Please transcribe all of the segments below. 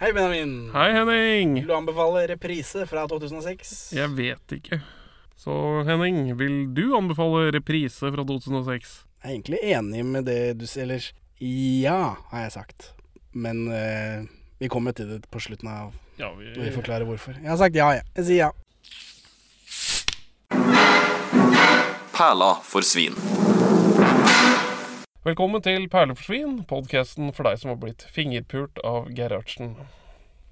Hei, Benjamin. Hei, Henning. Vil du anbefale reprise fra 2006? Jeg vet ikke. Så Henning, vil du anbefale reprise fra 2006? Jeg er egentlig enig med det du sier. Eller ja, har jeg sagt. Men uh, vi kommer til det på slutten av Ja, vi, når vi forklarer hvorfor. Jeg har sagt ja, jeg. Jeg sier ja. Perla for svin. Velkommen til Perleforsvin, podkasten for deg som har blitt fingerpult av Gerhardsen.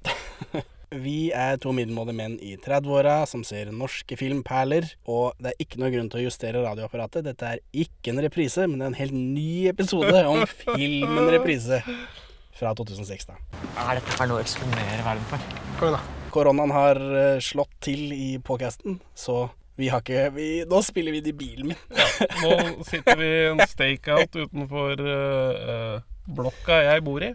Vi er to middelmådige menn i 30-åra som ser norske filmperler, og det er ikke noe grunn til å justere radioapparatet. Dette er ikke en reprise, men det er en helt ny episode om filmen Reprise fra 2006, da. Er dette her noe å eksponere verden for? Kom igjen, da. Koronaen har eh, slått til i podcasten, så vi har ikke vi, Nå spiller vi det i bilen min. ja, Nå sitter vi i en stakeout utenfor eh, blokka jeg bor i.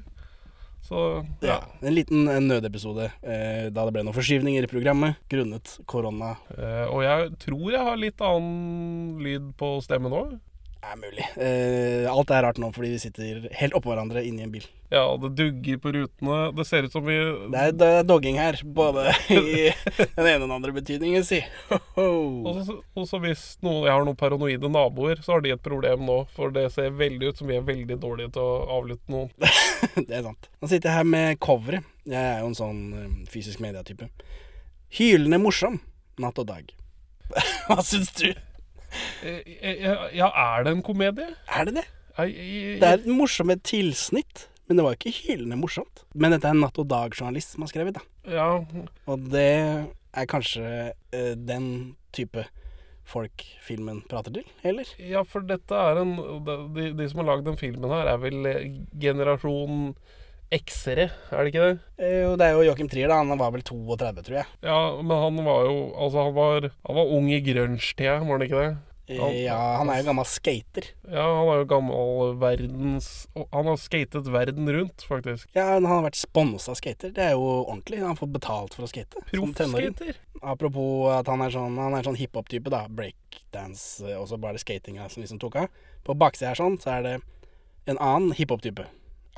Så Ja, ja. En liten nødepisode uh, da det ble noen forskyvninger i programmet grunnet korona. Uh, og jeg tror jeg har litt annen lyd på stemmen òg. Er mulig. Eh, alt er rart nå fordi vi sitter helt oppå hverandre inni en bil. Ja, det dugger på rutene. Det ser ut som vi Det er, det er dogging her, både i den ene og den andre betydningen, si. Og så, hvis noen, jeg har noen paranoide naboer, så har de et problem nå. For det ser veldig ut som vi er veldig dårlige til å avlytte noen. Det er sant. Nå sitter jeg her med coveret. Jeg er jo en sånn eh, fysisk medietype. Hylende morsom natt og dag. Hva syns du? Eh, eh, Ja, er det en komedie? Er det det? Jeg, jeg, Det er et morsomt tilsnitt, men det var ikke hylende morsomt. Men dette er en Natt og Dag-journalist som har skrevet, da. Ja, Og det er kanskje uh, den type folk filmen prater til, eller? ja, for dette er en De, de som har lagd den filmen her, er vel generasjon X-ere, er det ikke det? Jo, det er jo Joachim Trier, da. Han var vel 32, tror jeg. Ja, men han var jo Altså, han var, han var ung i grunge-tida, var han ikke det? Eh, Han- ja, han er jo gammel skater. Ja, han er jo gammel verdens Han har skatet verden rundt, faktisk. Ja, han har vært sponsa skater. Det er jo ordentlig. Han har fått betalt for å skate. Proffskater. Apropos at han er sånn, han er sånn hiphop-type, da. Breakdance, eh, og så bare skatinga som liksom tok av. På baksida her sånn, så er det en annen hiphop-type.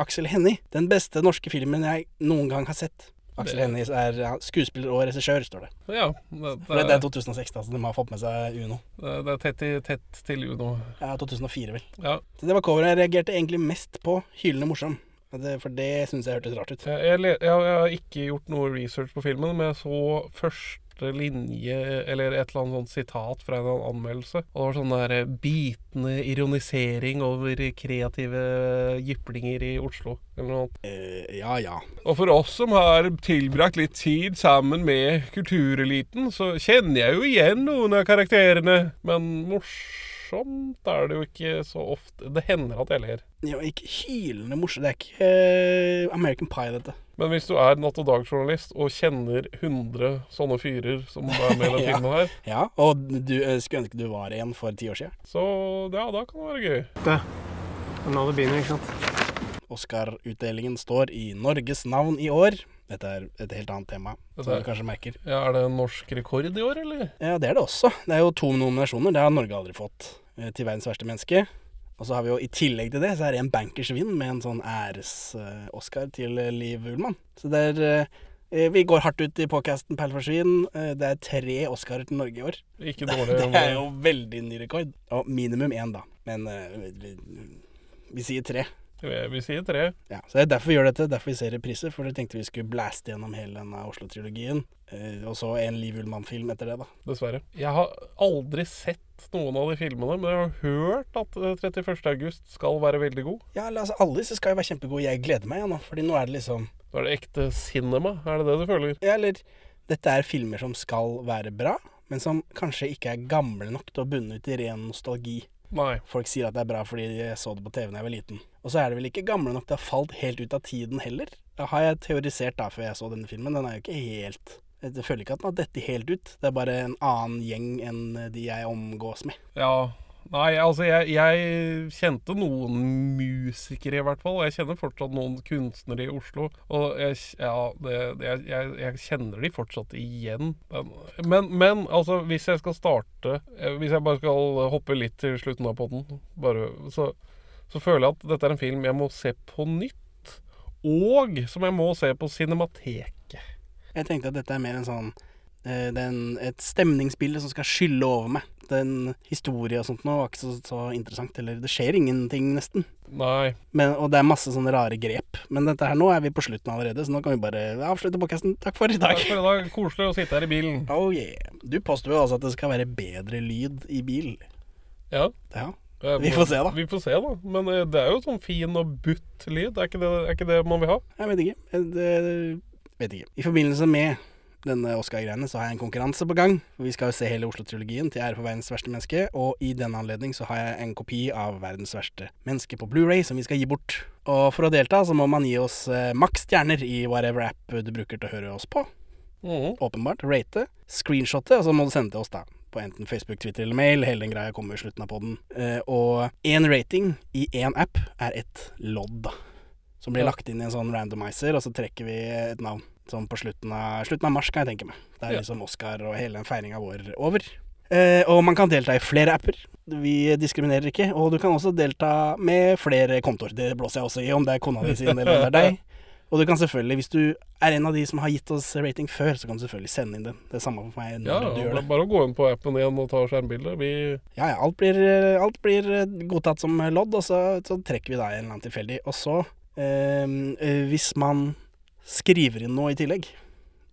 Aksel Hennie. Den beste norske filmen jeg noen gang har sett. Aksel Hennie er skuespiller og regissør, står det. Ja. Det, det, det er 2006, da, så de har fått med seg Uno. det, det er tett, i, tett til Uno. Ja, 2004, vel. Ja. Så det var coveret. Jeg reagerte egentlig mest på Hylende morsom. For det syns jeg hørtes rart ut. Jeg, jeg, jeg, har ikke gjort noe research på filmen, men jeg så første linje, eller et eller annet sånt sitat fra en anmeldelse. Og det var sånn der eh, bitende ironisering over kreative jyplinger i Oslo, eller noe annet. Eh, ja ja. Og for oss som har tilbrakt litt tid sammen med kultureliten, så kjenner jeg jo igjen noen av karakterene. Men morsomt er det jo ikke så ofte. Det hender at jeg ler. ja ikke hylende morsomt. Det er ikke uh, American Pie, dette. Men hvis du er natt og dag-journalist og kjenner 100 sånne fyrer som er med i den Ja. filmen her, Ja, og du eh, skulle ønske du var en for ti år siden. så ja, da kan det være gøy. Det Nå det begynner, ikke sant? Oscar-utdelingen står i Norges navn i år. Dette er et helt annet tema, Er, som er- du kanskje merker. Ja, Er det en norsk rekord i år, eller? Ja, det er det også. Det er jo to nominasjoner. Det har Norge aldri fått. Eh, Til verdens verste menneske. Og så har vi jo i tillegg til det, så er det en bankers vinn med en sånn æres-Oscar til eh, Liv Ullmann. Så det er eh, Vi går hardt ut i podkasten for Eh, Det er tre Oscarer til Norge i år. Ikke dårlig. Det er jo veldig ny rekord. Og minimum én, da. Men vi, vi sier tre. Vi, sier tre. Ja, så det er derfor vi gjør dette, derfor vi ser repriser. For vi tenkte vi skulle blaste gjennom hele denne Oslo-trilogien. Eh, og så en Liv Ullmann-film etter det, da. Dessverre. Jeg har aldri sett noen av de filmene, men jeg har hørt at eh, 31. august skal være veldig god. Ja, altså disse skal jo være kjempegode. Jeg gleder meg ja, nå, fordi nå er det liksom Nå er det ekte cinema, er det det du føler? Ja, eller Dette er filmer som skal være bra, men som kanskje ikke er gamle nok til å bunne ut i ren nostalgi. Nei. Folk sier at det er bra fordi de så det på TV da jeg var liten. Og så er det vel ikke gamle nok til å ha falt helt ut av tiden heller. Det har jeg teorisert da før jeg så denne filmen. Den er jo ikke helt Jeg føler ikke at den har dettet helt ut. Det er bare en annen gjeng enn de jeg omgås med. Ja. Nei, altså jeg, jeg kjente noen musikere i hvert fall. Og jeg kjenner fortsatt noen kunstnere i Oslo. Og jeg, ja, det, det, jeg, jeg, kjenner de fortsatt igjen. Men, men, altså, hvis jeg skal starte eh, Hvis jeg bare skal hoppe litt til slutten av podden, så, så føler jeg at dette er en film jeg må se på nytt. og som jeg må se på Cinemateket. Jeg tenkte at dette er mer en sånn eh, er et stemningsbilde som skal skylle over meg. Den historie og sånt nå var ikke så, så interessant. Eller det skjer ingenting, nesten. Nei. Men, og det er masse sånne rare grep. Men dette her nå er vi på slutten allerede, så nå kan vi bare avslutte podkasten. Takk for i dag. Takk for i dag. Koselig å sitte her i bilen. Oh yeah. Du påstår jo også at det skal være bedre lyd i bil. Ja. Ja. Vi får se, da. Vi får se, da. Men eh, det er jo sånn fin og butt lyd. Er ikke det, er ikke det man vil ha? Jeg vet ikke. Det, vet ikke. I forbindelse med denne Oscar-greiene så har jeg en konkurranse på gang. Vi skal jo se hele Oslo-trilogien til ære for verdens verste menneske, og i den anledning så har jeg en kopi av verdens verste menneske på Blu-ray som vi skal gi bort. Og for å delta så må man gi oss eh, maks stjerner i whatever app du bruker til å høre oss på. Mm. Åpenbart. Rate, screenshotte, og så må du sende til oss, da. På enten Facebook, Twitter eller mail. Hele den greia kommer i slutten av poden. Eh, og én rating i én app er ett lodd, da. Som blir lagt inn i en sånn randomizer, og så trekker vi et navn. Sånn på slutten av, slutten av mars, kan jeg tenke meg. Det er Ja. liksom Oscar og hele den feiringa vår over. Eh, og man kan delta i flere apper. Vi diskriminerer ikke. Og du kan også delta med flere kontoer. Det blåser jeg også i, om det er kona di sin eller om det er deg. Og du kan selvfølgelig, hvis du er en av de som har gitt oss rating før, så kan du selvfølgelig sende inn den. Det er samme for meg når Ja, du gjør det. bare å gå inn på appen igjen og ta skjermbilde. Vi Ja, ja, alt blir, alt blir godtatt som lodd, og så, så trekker vi deg en eller annen tilfeldig. Og så, eh, eh, hvis man skriver inn noe i tillegg,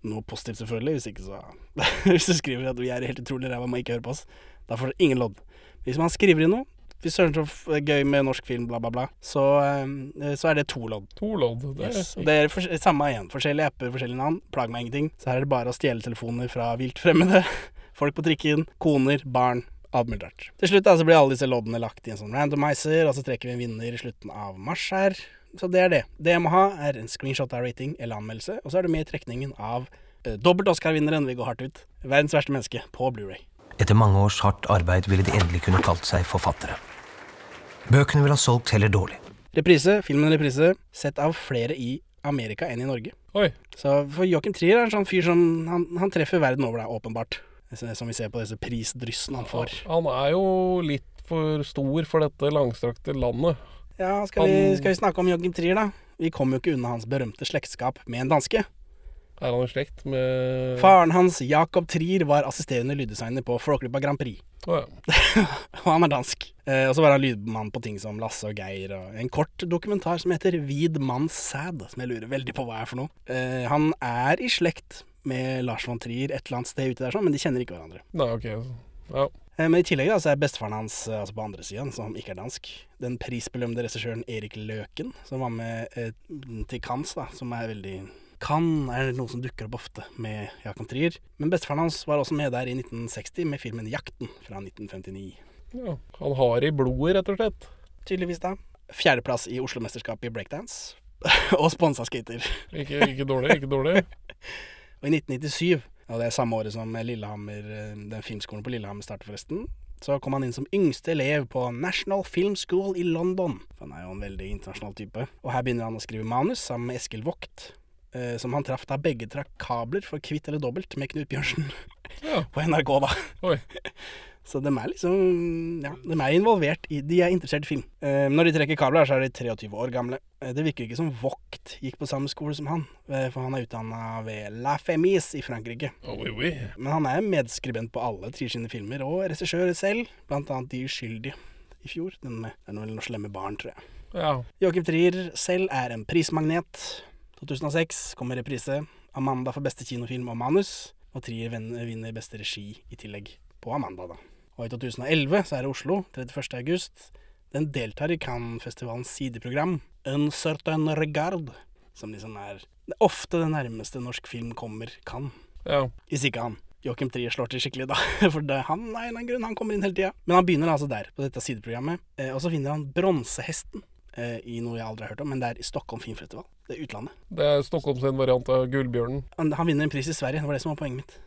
noe positivt selvfølgelig, hvis ikke så Hvis du skriver at vi er helt utrolig ræva må ikke høre på oss, da får du ingen lodd. Hvis man skriver inn noe, Fy søren så gøy med norsk film, bla, bla, bla, så, eh, så er det to lodd. To lodd. Det er, Yes. Det er for, samme igjen. Forskjellige apper, forskjellige navn. Plager meg ingenting. Så her er det bare å stjele telefoner fra vilt fremmede. Folk på trikken, koner, barn. Alt mulig rart. Til slutt da, så blir alle disse loddene lagt i en sånn randomizer, og så trekker vi en vinner i slutten av mars her. Så det er det. Det jeg må ha, er en screenshot av rating eller anmeldelse, og så er du med i trekningen av eh, dobbelt Oscar-vinneren Viggo hardt ut. Verdens verste menneske på Blu-ray. Etter mange års hardt arbeid ville de endelig kunne kalt seg forfattere. Bøkene ville ha solgt heller dårlig. Reprise, filmen Reprise, sett av flere i Amerika enn i Norge. Oi. Så for Joachim Trier er en sånn fyr som han, han treffer verden over, da, åpenbart. Som vi ser på disse prisdryssene han får. Han er jo litt for stor for dette langstrakte landet. Ja, skal vi, skal vi snakke om Joachim Trier, da? Vi kommer jo ikke unna hans berømte slektskap med en danske. Er han i slekt med Faren hans, Jacob Trier, var assisterende lyddesigner på Flåklypa Grand Prix. Å ja. Og han er dansk. Eh, og så var han lydmann på ting som Lasse og Geir, og en kort dokumentar som heter Vid manns sæd, som jeg lurer veldig på hva er for noe. Eh, han er i slekt med Lars von Trier et eller annet sted ute der, sånn, men de kjenner ikke hverandre. Nei, ok. Ja. Eh, Men i tillegg da, så er bestefaren hans eh, altså på andre siden, som ikke er dansk, den prisbelønte regissøren Erik Løken, som var med eh, til Cannes, da, som er veldig Cannes er noe som dukker opp ofte med Jakob Trier. Men bestefaren hans var også med der i 1960 med filmen 'Jakten' fra 1959. ja. Han har i blodet, rett og slett. Tydeligvis, da. Fjerdeplass i Oslo-mesterskapet i breakdance. og sponsa skater. Ikke, ikke dårlig, ikke dårlig. Og i 1997, og det er samme året som Lillehammer, eh, den filmskolen på Lillehammer startet forresten, så kom han inn som yngste elev på National Film School i London. Han er jo en veldig internasjonal type. Og her begynner han å skrive manus sammen med Eskil Vogt, eh, som han traff da begge trakk kabler for Kvitt eller dobbelt med Knut Bjørnsen Ja. på NRK, da. Oi. Så de er liksom Ja, de er involvert i De er interessert i film. Eh, når de trekker kabler, så er de 23 år gamle. Eh, det virker ikke som Vogt gikk på samme skole som han, eh, for han er utdanna ved La Femis i Frankrike. Oh, oui, oui. Men han er medskribent på alle Trier sine filmer, og regissør selv, blant annet De uskyldige i fjor. Den med, det er noen slemme barn, tror jeg. Ja. Joachim Trier selv er en prismagnet. 2006 kommer reprise. Amanda for beste kinofilm og manus. Og Trier vinner beste regi i tillegg, på Amanda, da. Og i 2011 så er det Oslo, 31. august. Den deltar i Cannes-festivalens sideprogram, Un certain regard, som liksom er det ofte det nærmeste norsk film kommer Cannes. ja. Hvis ikke han. Joachim Trier slår til skikkelig, da. For det, han er en av grunn, han kommer inn hele tida. Men han begynner altså der, på dette sideprogrammet. Eh, og så finner han Bronsehesten eh, i noe jeg aldri har hørt om, men det er i Stockholm Filmfestival. Det er utlandet. Det er Stockholms en variant av Gullbjørnen. Han, han vinner en pris i Sverige, det var det som var poenget mitt.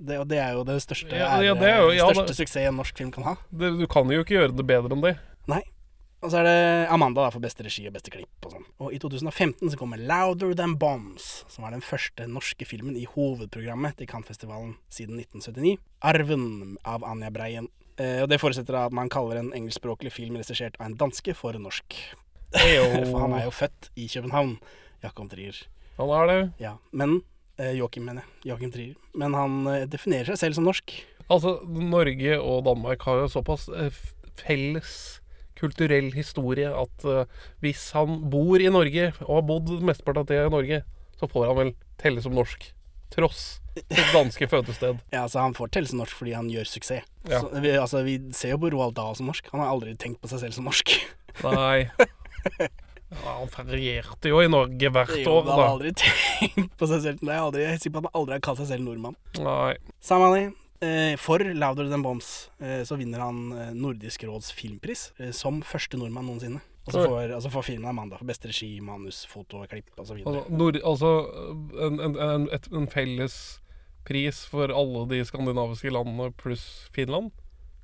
Det, og det er jo det største, Ja, ja, det er jo- ja, største det- suksessen en norsk film kan ha. Det, du kan jo ikke gjøre det bedre enn det. Nei. Og så er det Amanda da, for beste regi og beste klipp og sånn. Og i 2015 så kommer 'Louder Than Bombs', som er den første norske filmen i hovedprogrammet til Cannes-festivalen siden 1979. 'Arven' av Anja Breien. Eh, og det forutsetter at man kaller en engelskspråklig film regissert av en danske for norsk. For han er jo født i København Jakob Trier. Han er det. Ja. Men Joakim, mener jeg. Joakim Trier. Men han eh, definerer seg selv som norsk. Altså, Norge og Danmark har jo såpass eh, felles kulturell historie at eh, hvis han bor i Norge, og har bodd mesteparten av tida i Norge, så får han vel telle som norsk. Tross sitt danske fødested. Ja, altså Han får telle som norsk fordi han gjør suksess. Ja. Så, vi, altså, vi ser jo på Roald Dahl som norsk. Han har aldri tenkt på seg selv som norsk. Nei. Ja, han ferierte jo i Norge hvert Jo, år, han har aldri tenkt på seg selv. Nei, aldri, jeg er sikker på at han aldri har kalt seg selv nordmann. Nei. Det. Eh, for Louder Than Bombs eh, så vinner han eh, Nordisk råds filmpris som første nordmann noensinne. Altså for, altså for filmen Amanda for beste regi, manus, foto, klipp osv. Altså, nord, altså en, en, en, et, en felles pris for alle de skandinaviske landene pluss Finland?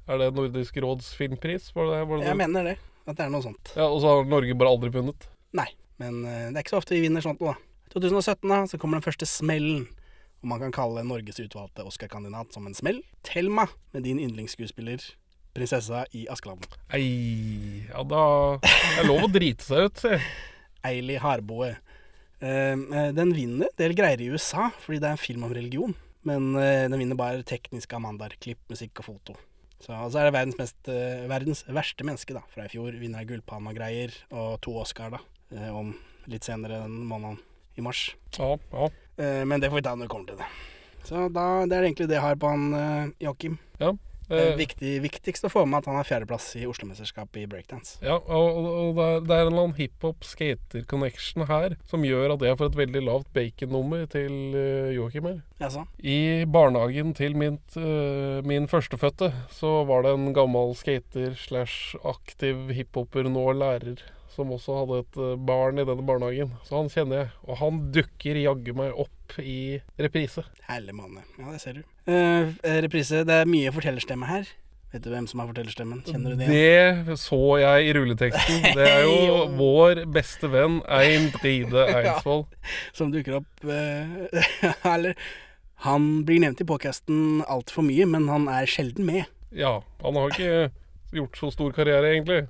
Er det Nordisk råds filmpris? Var det, var det Jeg mener det. At det er noe sånt. Ja, Og så har Norge bare aldri vunnet? Nei, men eh, det er ikke så ofte vi vinner sånt nå, da. 2017 da, så kommer den første smellen. Og man kan kalle Norges utvalgte Oscar-kandidat som en smell. Thelma, med din yndlingsskuespiller, prinsessa i Askeladden. Ei, ja da Det er lov å drite seg ut, si. Eili Harboe. Eh, eh, den vinner del greier i USA, fordi det er en film om religion. Men eh, den vinner bare tekniske Amanda-klipp, musikk og foto. Så altså er det verdens, mest, eh, verdens verste menneske da, fra i fjor. Vinner av og greier, og to Oscar da, eh, om litt senere den måneden i mars. Ja, ja. Eh, men det får vi ta når vi kommer til det. Så da, det er egentlig det jeg har på han Joakim. ja. Det Eh, viktig, viktigst å få med at han har fjerdeplass i Oslo-mesterskapet i breakdance. ja, og, og, og det, er, en eller annen hiphop-skater-connection her som gjør at jeg får et veldig lavt bacon-nummer til uh, Joakim her. Jaså? I barnehagen til min, eh, min førstefødte så var det en gammel skater slash aktiv hiphoper, nå lærer, som også hadde et eh, barn i denne barnehagen. Så han kjenner jeg, og han dukker jaggu meg opp i reprise. Herlig mann. Ja, det ser du. Eh, reprise. Det er mye fortellerstemme her. Vet du hvem som har fortellerstemmen? Kjenner du det? igjen? Det så jeg i rulleteksten. Det er jo Jo. vår beste venn Ein Dride Eidsvoll. Som dukker opp uh, Eller Han blir nevnt i podkasten altfor mye, men han er sjelden med. Ja, han har ikke gjort så stor karriere, egentlig.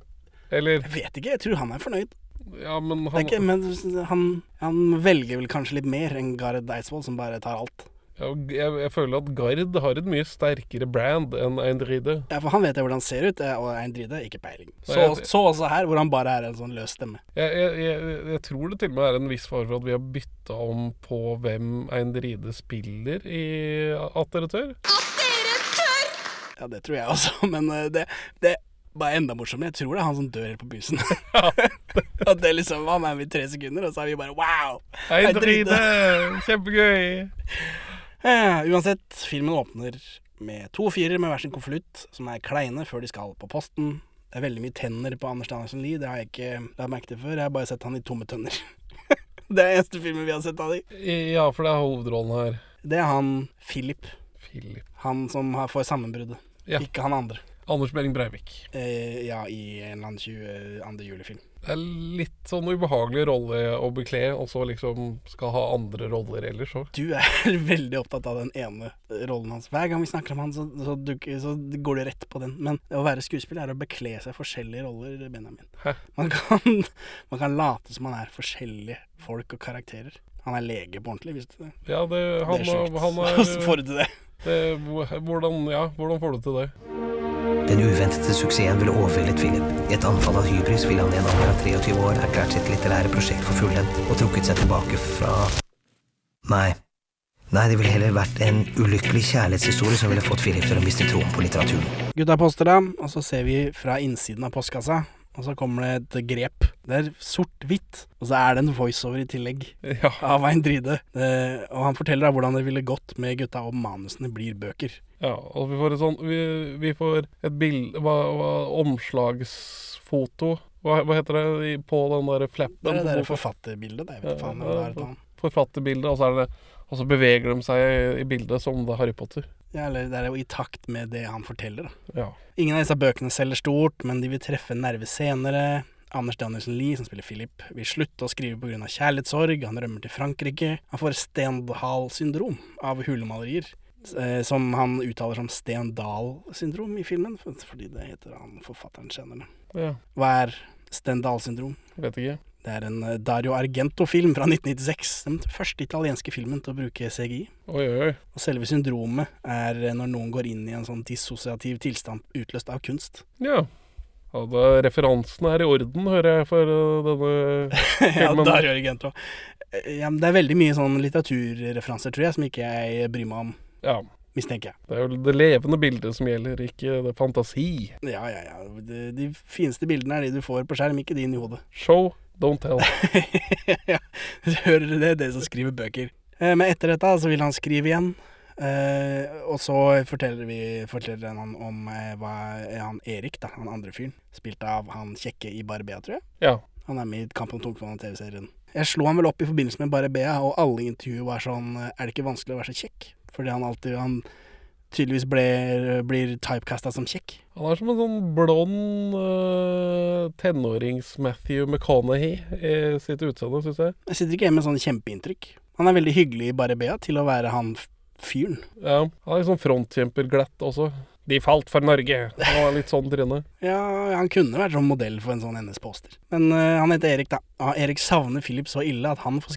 Eller Jeg vet ikke, jeg tror han er fornøyd. Ja, men han ikke, men han, han velger vel kanskje litt mer enn Gard Eidsvoll, som bare tar alt. ja, jeg, jeg føler at Gard har et mye sterkere brand enn Eindride. Ja, For han vet jo hvordan han ser ut, eh, og er ikke peiling. Så, Nei, jeg- så også her, hvor han bare er en sånn løs stemme. Jeg, jeg, jeg, jeg tror det til og med er en viss fare for at vi har bytta om på hvem Eindride spiller i Atteratør. Ja, det tror jeg også, men eh, det, det bare enda morsommere. Jeg tror det er han som dør helt på bussen. At det liksom Han er med i tre sekunder, og så er vi bare wow! Hei, Dride. Dride! Kjempegøy! Uh, uansett, filmen åpner med to firer med hver sin konvolutt, som er kleine før de skal på posten. Det er veldig mye tenner på Anders Danielsen Lie, det har jeg ikke lagt merke til før. Jeg har bare sett han i tomme tønner. det er eneste filmen vi har sett av de. Ja, for det er hovedrollen her. Det er han Philip, Philip. han som får sammenbruddet. Ja. Ikke han andre. Anders Behring Breivik. Eh, ja, i en eller annen 22. julefilm. Det er litt sånn ubehagelig rolle å bekle, og så liksom skal ha andre roller ellers òg. Du er veldig opptatt av den ene rollen hans. Hver gang vi snakker om han, så, så, du, så går du rett på den. Men å være skuespiller er å bekle seg forskjellige roller, Benjamin. Hæ? Man kan, man kan late som man er forskjellige folk og karakterer. Han er lege på ordentlig, visste du det? Ja, det, han, det er sjukt. han er får du til det. det, hvordan, ja, hvordan får du til det? Den uventede suksessen ville overveldet Philip. I et anfall av hybris ville han i en alder av 23 år erklært sitt litterære prosjekt for fullendt og trukket seg tilbake fra Nei. Nei, det ville heller vært en ulykkelig kjærlighetshistorie som ville fått Philip til å miste troen på litteraturen. Gutta poster da, og så ser vi fra innsiden av postkassa, og så kommer det et grep. Det er sort-hvitt, og så er det en voiceover i tillegg. Ja, Av Vein Dride. Eh, og han forteller da hvordan det ville gått med gutta om manusene blir bøker. Ja og vi får et sånn Vi, vi får et bilde hva, hva, Omslagsfoto hva, hva heter det på den der Det er det der forfatterbildet. Det, vet Ja, faen, det er et annet. Og så er det Og så beveger de seg i bildet som det er Harry Potter. Ja, eller det er jo i takt med det han forteller. Da. Ja. Ingen av disse bøkene selger stort, men de vil treffe en nerve senere. Anders Danielsen Lie, som spiller Philip, vil slutte å skrive pga. kjærlighetssorg. Han rømmer til Frankrike. Han får Stendhal-syndrom av hulemalerier. Eh, Som han uttaler som Stendal-syndrom i filmen, fordi det heter han forfatteren senere. ja. Hva er Stendal-syndrom? Vet ikke. Det er en eh, Dario Argento-film fra 1996. Den første italienske filmen til å bruke CGI. Oi, oi. Og selve syndromet er eh, når noen går inn i en sånn dissosiativ tilstand utløst av kunst. Ja. ja da, referansen er i orden, hører jeg, for denne filmen. ja, Dario Argento. Ja, men det er veldig mye sånn litteraturreferanser, tror jeg, som ikke jeg bryr meg om, Ja. mistenker jeg. Det er jo det levende bildet som gjelder, ikke det fantasi. Ja, ja, ja. De, de fineste bildene er de du får på skjerm, ikke de inni hodet. Show, don't tell. ja, hører du det? Det som skriver bøker. Eh, Men etter dette så vil han skrive igjen. Eh, og så forteller, vi, forteller han om eh, hva han Erik, da, han andre fyren, spilt av han kjekke i Barbea, tror jeg. Ja. Han er med i Kamp om tungtvannet-TV-serien. Jeg slo han vel opp i forbindelse med Barbea, og alle intervjuer var sånn Er det ikke vanskelig å være så kjekk? Fordi han alltid Han tydeligvis ble, blir typecasta som kjekk. Han er som en sånn blond uh, tenårings-Matthew McConaughey i sitt utseende, syns jeg. Jeg sitter ikke igjen med sånn kjempeinntrykk. Han er veldig hyggelig i Barrebea til å være han fyren. Ja, han er litt sånn frontkjemperglatt også. De falt for Norge. Han var litt sånn tryne. Ja, han kunne vært sånn modell for en sånn NS-poster. Men uh, han heter Erik, da. Og Erik savner Philip så ille at han får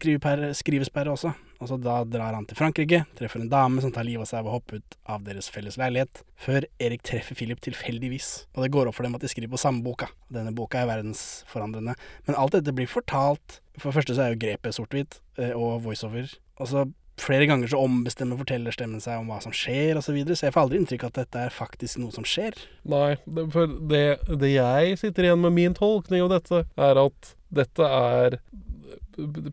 skrivesperre også. Og så da drar han til Frankrike, treffer en dame som tar livet av seg ved å hoppe ut av deres felles leilighet, før Erik treffer Philip tilfeldigvis. Og det går opp for dem at de skriver på samme boka. Denne boka er verdensforandrende. Men alt dette blir fortalt For det første så er jo grepet sort-hvitt, eh, og voiceover. Og så flere ganger så ombestemmer fortellerstemmen seg om hva som skjer, osv. Så, videre. så jeg får aldri inntrykk av at dette er faktisk noe som skjer. Nei, for det, det jeg sitter igjen med min tolkning av dette, er at dette er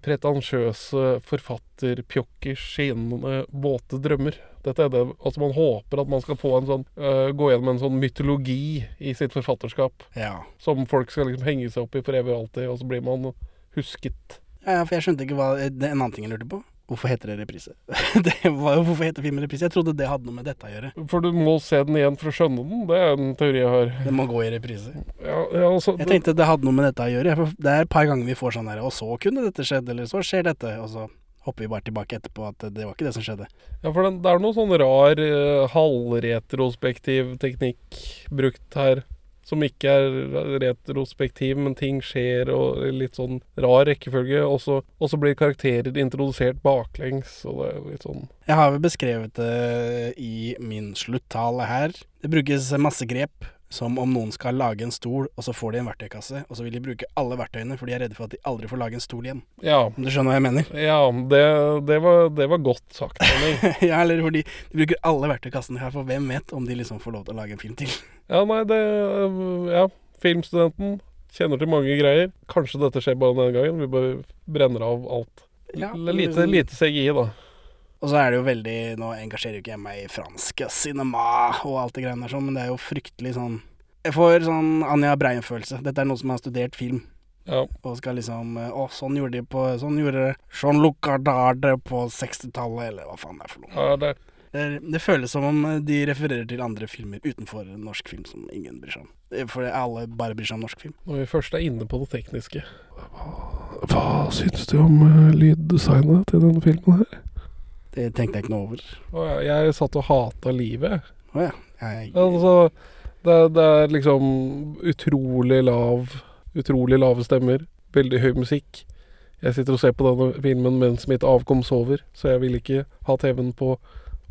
pretensiøse forfatterpjokkers skinnende våte drømmer. Dette er det, altså Man håper at man skal få en sånn, uh, gå gjennom en sånn mytologi i sitt forfatterskap, Ja. som folk skal liksom henge seg opp i for evig og alltid, og så blir man husket. Ja, for jeg skjønte ikke hva en annen ting jeg lurte på. Hvorfor heter det reprise? det var hvorfor heter filmen reprise? Jeg trodde det hadde noe med dette å gjøre. For du må se den igjen for å skjønne den. Det er en teori jeg har. Det må gå i reprise. Ja, ja, altså, Jeg tenkte det hadde noe med dette å gjøre. Det er et par ganger vi får sånn her Og så kunne dette skjedd, eller så skjer dette. Og så hopper vi bare tilbake etterpå at det var ikke det som skjedde. Ja, for den, det er noe sånn rar uh, halvretrospektiv teknikk brukt her. Som ikke er retrospektiv, men ting skjer og litt sånn rar rekkefølge. Og så, blir karakterer introdusert baklengs, og det er litt sånn Jeg har vel beskrevet det i min sluttale her. Det brukes masse grep. Som om noen skal lage en stol, og så får de en verktøykasse, og så vil de bruke alle verktøyene, for de er redde for at de aldri får lage en stol igjen. Ja. Om du skjønner hva jeg mener? Ja, det, det, var, det var godt sagt, Henning. ja, eller fordi de bruker alle verktøykassene her, for hvem vet om de liksom får lov til å lage en film til. Ja, nei, det Ja, filmstudenten kjenner til mange greier. Kanskje dette skjer bare denne gangen. Vi bare brenner av alt. Ja, lite, lite CGI, da. Og så er det jo veldig Nå engasjerer jo ikke jeg meg i fransk cinema og alt det greiene der sånn, men det er jo fryktelig sånn Jeg får sånn Anja Breien-følelse. Dette er noen som har studert film. Ja. Og skal liksom Å, sånn gjorde de på Sånn gjorde Jean-Luc Gardard på 60-tallet, eller hva faen det er for noe. ja det, Det, det føles som om de refererer til andre filmer utenfor norsk film som ingen bryr seg om. For alle bare bryr seg om norsk film. Når vi først er inne på det tekniske Hva, hva syns du om uh, lyddesignet til denne filmen her? Det tenkte jeg ikke noe over. Å, jeg, jeg satt og hata livet. Å ja. Jeg, Altså, det, det er liksom utrolig lav Utrolig lave stemmer. Veldig høy musikk. Jeg sitter og ser på denne filmen mens mitt avkom sover, så jeg vil ikke ha TV-en på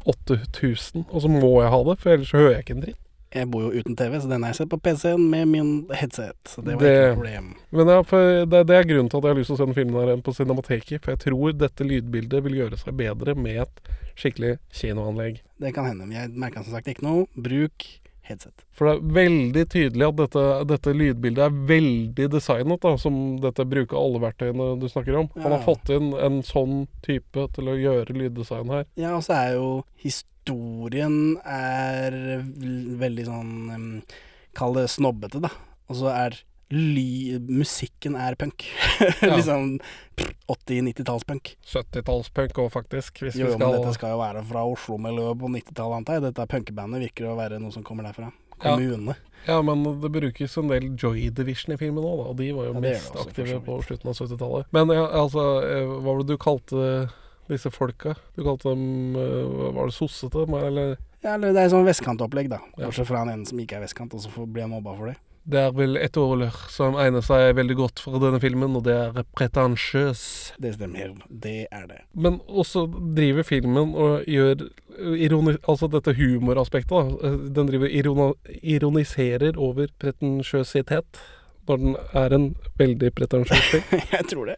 8000. Og så må jeg ha det, for ellers så hører jeg ikke en dritt. Jeg bor jo uten TV, så den har jeg sett på PC-en med min headset. Så det var Det- ikke noe problem. Men ja, det, det er grunnen til at jeg har lyst til å se den filmen her på Cinemateket. For jeg tror dette lydbildet vil gjøre seg bedre med et skikkelig kinoanlegg. Det kan hende. men Jeg merka som sagt ikke noe. Bruk headset. For det er veldig tydelig at dette, dette lydbildet er veldig designet, da, som dette bruker alle verktøyene du snakker om. Han har fått inn en sånn type til å gjøre lyddesign her. Ja, og så er jo historien er veldig sånn Kall det snobbete, da. Og så er ly musikken er punk. Ja. liksom 80-90-tallspunk. 70-tallspunk òg, faktisk. Hvis Jo, vi skal... men dette skal jo være fra Oslo-miljøet på 90-tallet, antar jeg. Dette punkebandet virker å være noe som kommer derfra. Ja. Kommune. Ja, men det brukes en del Joy Division i filmen òg. Og de var jo Ja, mest det aktive på slutten av 70-tallet. Men ja, altså, eh, hva var det du kalte disse folka? Du kalte dem eh, Var det sossete? Eller Ja, eller det er sånn vestkantopplegg, da. Bortsett fra han ene som ikke er vestkant, og så blir han mobba for det. Det er vel et ord som egner seg veldig godt for denne filmen, og det er pretensiøs. Det stemmer. Det er det. Men også driver filmen og gjør ironi, Altså dette humoraspektet, da. Den driver irona, ironiserer over pretensiøsitet. Når den er en veldig pretensiøs film. Jeg tror det.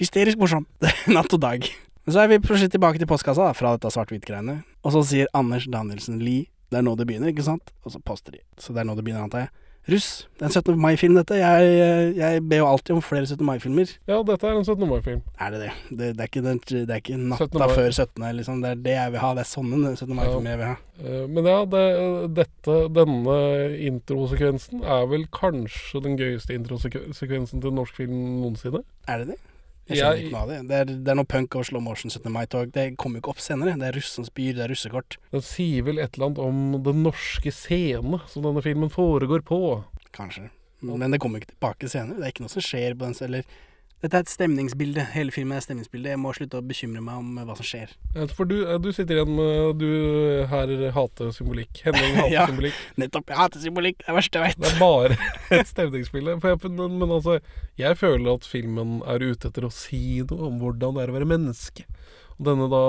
Hysterisk morsom. Natt og dag. Men så er vi plutselig tilbake til postkassa da, fra dette svart-hvitt-greiene. Og så sier Anders Danielsen Lie det er nå det begynner, ikke sant? Og så poster de. Så det er nå det begynner, antar jeg. Russ. Det er en 17. mai-film, dette. Jeg, jeg ber jo alltid om flere 17. mai-filmer. Ja, dette er en 17. mai-film. Er det det? Det, det, er ikke det er ikke natta før 17., liksom. Det er det jeg vil ha. Det er sånne 17. mai-filmer jeg vil ha. Eh, Men ja, det, dette, denne introsekvensen er vel kanskje den gøyeste introsekvensen til norsk film noensinne. Er det det? Jeg skjønner ikke noe av det. Det er, det er noe punk og slow motion 17. mai-tog. Det kommer jo ikke opp senere. Det er russens byr, det er russekort. Den sier vel et eller annet om den norske scene som denne filmen foregår på. Kanskje. Men det kommer ikke tilbake senere. Det er ikke noe som skjer på den eller Dette er et stemningsbilde. Hele filmen er et stemningsbilde. Jeg må slutte å bekymre meg om hva som skjer. Eh, For du, eh, du sitter igjen med Du her hater symbolikk. Henning hater Ja. symbolikk. Nettopp. Jeg hater symbolikk. Det er verste jeg Det er bare et stemningsbilde. Men, men altså, jeg føler at filmen er ute etter å si noe om hvordan det er å være menneske. Og denne da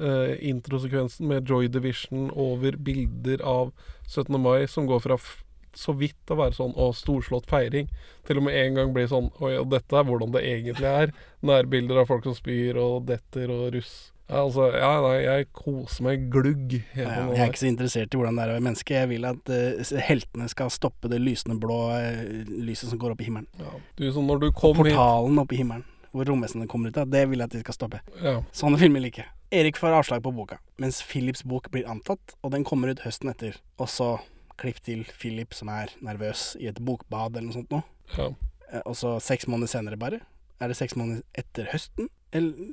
eh, introsekvensen med Joy Division over bilder av 17. mai, som går fra så vidt å være sånn å, storslått feiring, til og med en gang blir sånn Oi, og dette er hvordan det egentlig er. Nærbilder av folk som spyr og detter og russ. Ja, altså, ja, nei, jeg koser meg glugg. Ja, jeg er ikke så interessert i hvordan det er å være menneske. Jeg vil at uh, heltene skal stoppe det lysende blå uh, lyset som går opp i himmelen. ja. Du, når du kom hit Portalen opp i himmelen, hvor romvesenene kommer ut av, det vil jeg at de skal stoppe. ja. Sånne filmer liker jeg. Erik får avslag på boka, mens Philips bok blir antatt, og den kommer ut høsten etter. Og så klipp til Philip som er nervøs i et bokbad eller noe sånt noe. ja. Eh, Og så seks måneder senere bare. Er det seks måneder etter høsten? Eller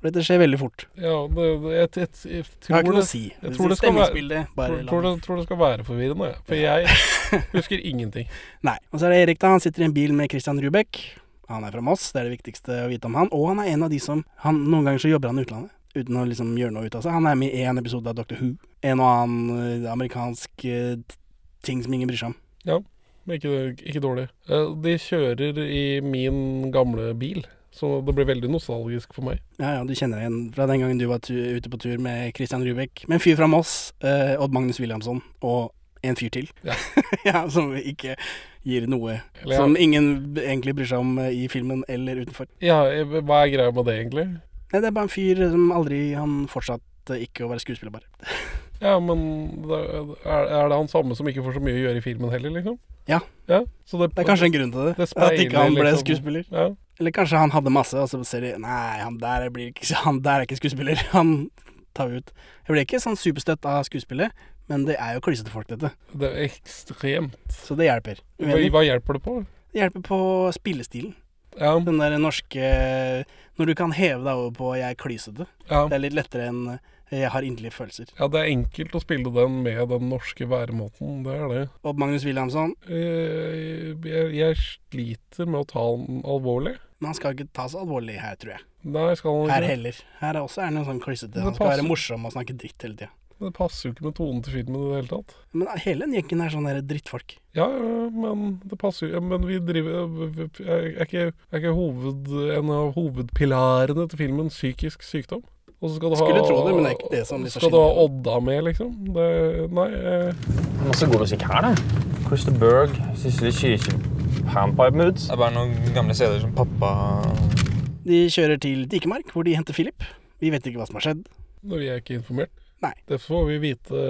For dette skjer veldig fort. Ja, det, det, jeg, jeg, jeg, jeg har tror ikke noe det, å si. jeg tror det skal være- tror, tror, det tror det skal være forvirrende, for jeg husker ingenting. Nei. Og så er det Erik, da. Han sitter i en bil med Christian Rubek. Han er fra Moss, det er det viktigste å vite om han. Og han er en av de som han, Noen ganger så jobber han i utlandet. Uten å liksom gjøre noe ut av seg. Han er med i en episode av Doctor Who. En og annen eh, amerikansk eh, ting som ingen bryr seg om. Men ikke, ikke dårlig. Eh, De kjører i min gamle bil, så det blir veldig nostalgisk for meg. Ja, ja, du kjenner igjen fra den gangen du var ute på tur med Christian Rubek. Med en fyr fra Moss, eh, Odd Magnus Williamson, og en fyr til. Ja. ja, som ikke gir noe Eller, ja, Som ingen egentlig bryr seg om eh, i filmen eller utenfor. ja, hva er greia med det, egentlig? Nei, det er bare en fyr som aldri Han fortsatte ikke å være skuespiller, bare. Ja, men er, det han samme som ikke får så mye å gjøre i filmen heller, liksom? Ja. ja så det, Det er kanskje en grunn til det. Det at ikke han ble liksom- skuespiller. Ja. Eller kanskje han hadde masse, og så ser de Nei, han der, blir ikke, han der er ikke skuespiller. Han tar vi ut. Jeg ble ikke sånn superstøtt av skuespillet, men det er jo klissete folk, dette. Det er ekstremt. Så det hjelper. Hva, hva hjelper det på? Det hjelper på spillestilen. Ja, Den der norske Når du kan heve deg over på 'jeg er klysete'. ja. Det er litt lettere enn 'jeg har inderlige følelser'. ja, det er enkelt å spille den med den norske væremåten. Det er det. Og Magnus Williamson, Jeg, Jeg, jeg sliter med å ta den alvorlig. men han skal ikke ta så alvorlig her, tror jeg. Nei, skal han ikke. Her heller. Her er også er han sånn klissete. Han skal være morsom og snakke dritt hele tida. Det passer jo ikke med tonen til filmen i det hele tatt. Men hele den gjengen er sånne der drittfolk. Ja, ja, men det passer jo Men vi driver Er ikke, er ikke hoved, en av hovedpilarene til filmen psykisk sykdom? Og så skal du ha Skulle tro det, men det er ikke det som liksom Skal du ha. Odda med, liksom? Det, nei eh, Masse god musikk her, da. Christer Berg, Sissel Kyrkje, Panpipe Moods. Det er bare noen gamle steder som pappa De kjører til Dikemark, hvor de henter Philip. Vi vet ikke hva som har skjedd. Vi er ikke informert. Nei. Det får vi vite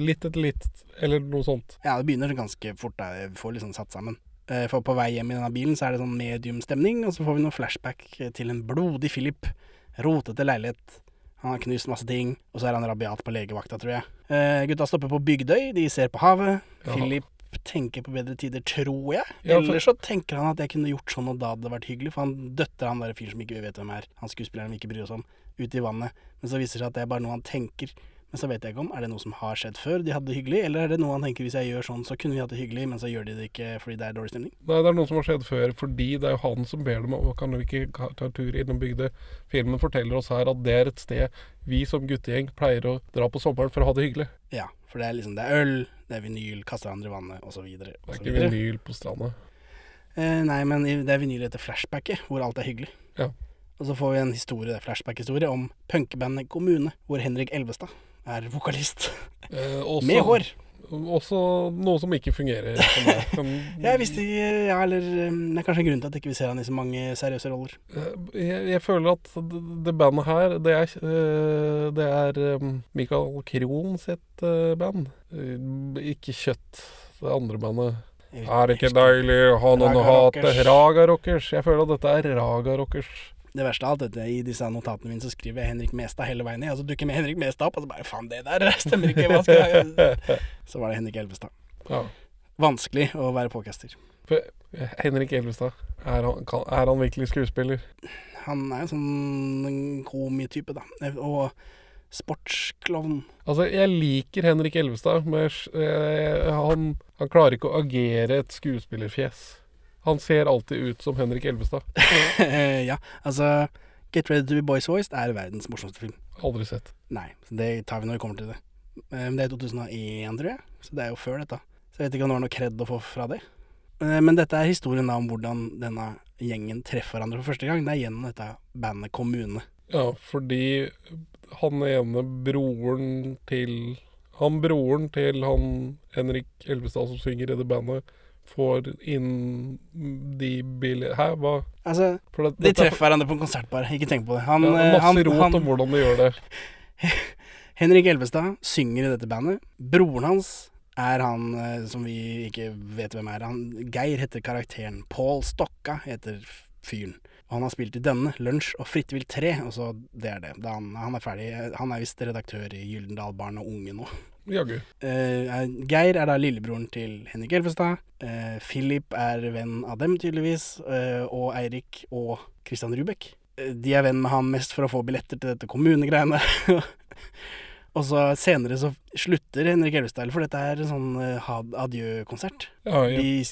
litt etter litt, eller noe sånt. Ja, det begynner ganske fort. Da. Vi får liksom satt sammen. Eh, For på vei hjem i denne bilen så er det sånn mediumstemning, og så får vi noen flashback til en blodig Philip. Rotete leilighet. Han har knust masse ting, og så er han rabiat på legevakta, tror jeg. Eh, gutta stopper på Bygdøy, de ser på havet. Ja. Philip tenker på bedre tider, tror jeg. Ja, for- Eller så tenker han at jeg kunne gjort sånn, og da hadde det vært hyggelig. For han døtter han der fyren som ikke vi vet hvem er, han skuespilleren vi ikke bryr oss om, ut i vannet. Men så viser det seg at det er bare noe han tenker. Men så vet jeg ikke om, er det noe som har skjedd før de hadde det hyggelig, eller er det noe han tenker hvis jeg gjør sånn, så kunne vi hatt det hyggelig, men så gjør de det ikke fordi det er dårlig stemning? Nei, det er noe som har skjedd før, fordi det er jo han som ber dem om Kan vi ikke ta ta tur innom bygda? Filmen forteller oss her at det er et sted vi som guttegjeng pleier å dra på sommeren for å ha det hyggelig. Ja, for det er liksom, det er øl, det er vinyl, kaster hverandre i vannet, osv. Det er ikke vinyl på stranda. Eh, nei, men det er vinyl etter flashbacket, hvor alt er hyggelig. Ja. Og så får vi en historie, flashback-historie om punkebandet Kommune, hvor Henrik Elvestad er vokalist. Eh, også, Med hår. Også noe som ikke fungerer Som er, som, Jeg visste ikke, ja, eller eh, Det er kanskje en grunn til at ikke vi ser han i så mange seriøse roller. Eh, jeg, jeg føler at det, det bandet her, det er, eh, det er eh, Michael Krohn sitt eh, band. Ikke Kjøtt, det andre bandet. Er det ikke deilig å ha noen å hate? Raga Rockers. Jeg føler at dette er Raga Rockers. Det verste av alt dette, i disse notatene mine så skriver jeg Henrik Mestad hele veien ned, Og så dukker med Henrik Mestad opp, og så bare faen, det der stemmer ikke. Hva skal jeg Så var det Henrik Elvestad. Ja. Vanskelig å være påcaster. For Henrik Elvestad, er han, er han virkelig skuespiller? Han er en sånn komitype, da. Og sportsklovn. Altså, jeg liker Henrik Elvestad, men eh, han, han klarer ikke å agere et skuespillerfjes. Han ser alltid ut som Henrik Elvestad. ja, altså Get Ready to be Boys Voiced er verdens morsomste film. Aldri sett. Nei, så det tar vi når vi kommer til det. Eh, Men det er 2001, tror jeg, så det er jo før dette. Så jeg vet ikke om det var noe kred å få fra det. Eh, Men dette er historien da om hvordan denne gjengen treffer hverandre for første gang. Det er gjennom dette bandet Kommune. Ja, fordi han ene broren til Han broren til han Henrik Elvestad som synger i det bandet, får inn de billige Hæ, hva? Altså, For det, de er- treffer hverandre på en konsert, bare. Ikke tenk på det. Han, ja, eh, masse han, rot han, om hvordan de gjør det. Henrik Elvestad synger i dette bandet. Broren hans er han eh, som vi ikke vet hvem er. Han, Geir heter karakteren. Pål Stokka heter fyren. Og han har spilt i denne, Lunsj og Fritt vilt 3, og så det er det. Da han, han er ferdig. Han er visst redaktør i Gyldendal Barn og Unge nå. Jaggu. Eh, er- Geir er da lillebroren til Henrik Elvestad. Eh, Philip er venn av dem, tydeligvis. eh, og Eirik og Christian Rubek. Eh, de er venn med han mest for å få billetter til dette kommunegreiene. og så senere så slutter Henrik Elvestad, for dette er en sånn eh, adjø-konsert. Ja, ja. De.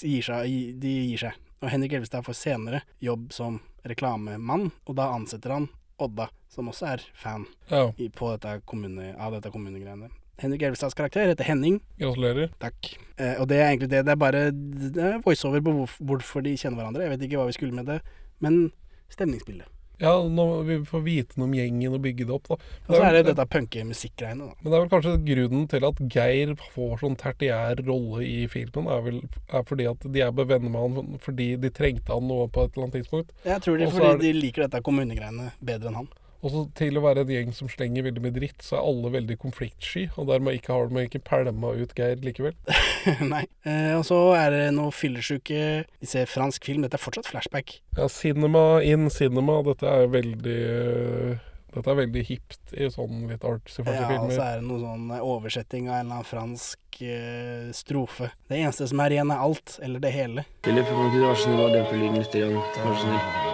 De gir seg. Og Henrik Elvestad får senere jobb som reklamemann, og da ansetter han Odda, som også er fan ja. i, på dette kommune, av dette kommunegreiene. Henrik Elvestads karakter heter Henning. Gratulerer. Takk. Eh, og det er egentlig det. Det er bare det er voiceover på hvorfor de kjenner hverandre. Jeg vet ikke hva vi skulle med det, men stemningsbildet. Ja, nå vi får vite noe om gjengen og bygge det opp, da. Og så er det dette punkemusikkgreiene, da. Men det er vel kanskje grunnen til at Geir får sånn tertiær rolle i filmen, er vel er fordi at de er bevenner med han fordi de trengte han nå på et eller annet tidspunkt. Jeg tror det er fordi er det- de liker dette kommunegreiene bedre enn han. Og så til å være en gjeng som slenger veldig mye dritt, så er alle veldig konfliktsky, og dermed ikke har de ikke pælma ut Geir likevel. Nei. Eh, og så er det noe fyllesyke Vi ser fransk film. Dette er fortsatt flashback. Ja, cinema in cinema, dette er veldig øh, dette er veldig hipt i sånn litt artsy Ja, og så er det noe sånn eh, oversetting av en eller annen fransk eh, strofe. Det eneste som er igjen, er alt, eller det hele. Det løper ikke du være så snill og dempe lyden litt? Vær så snill.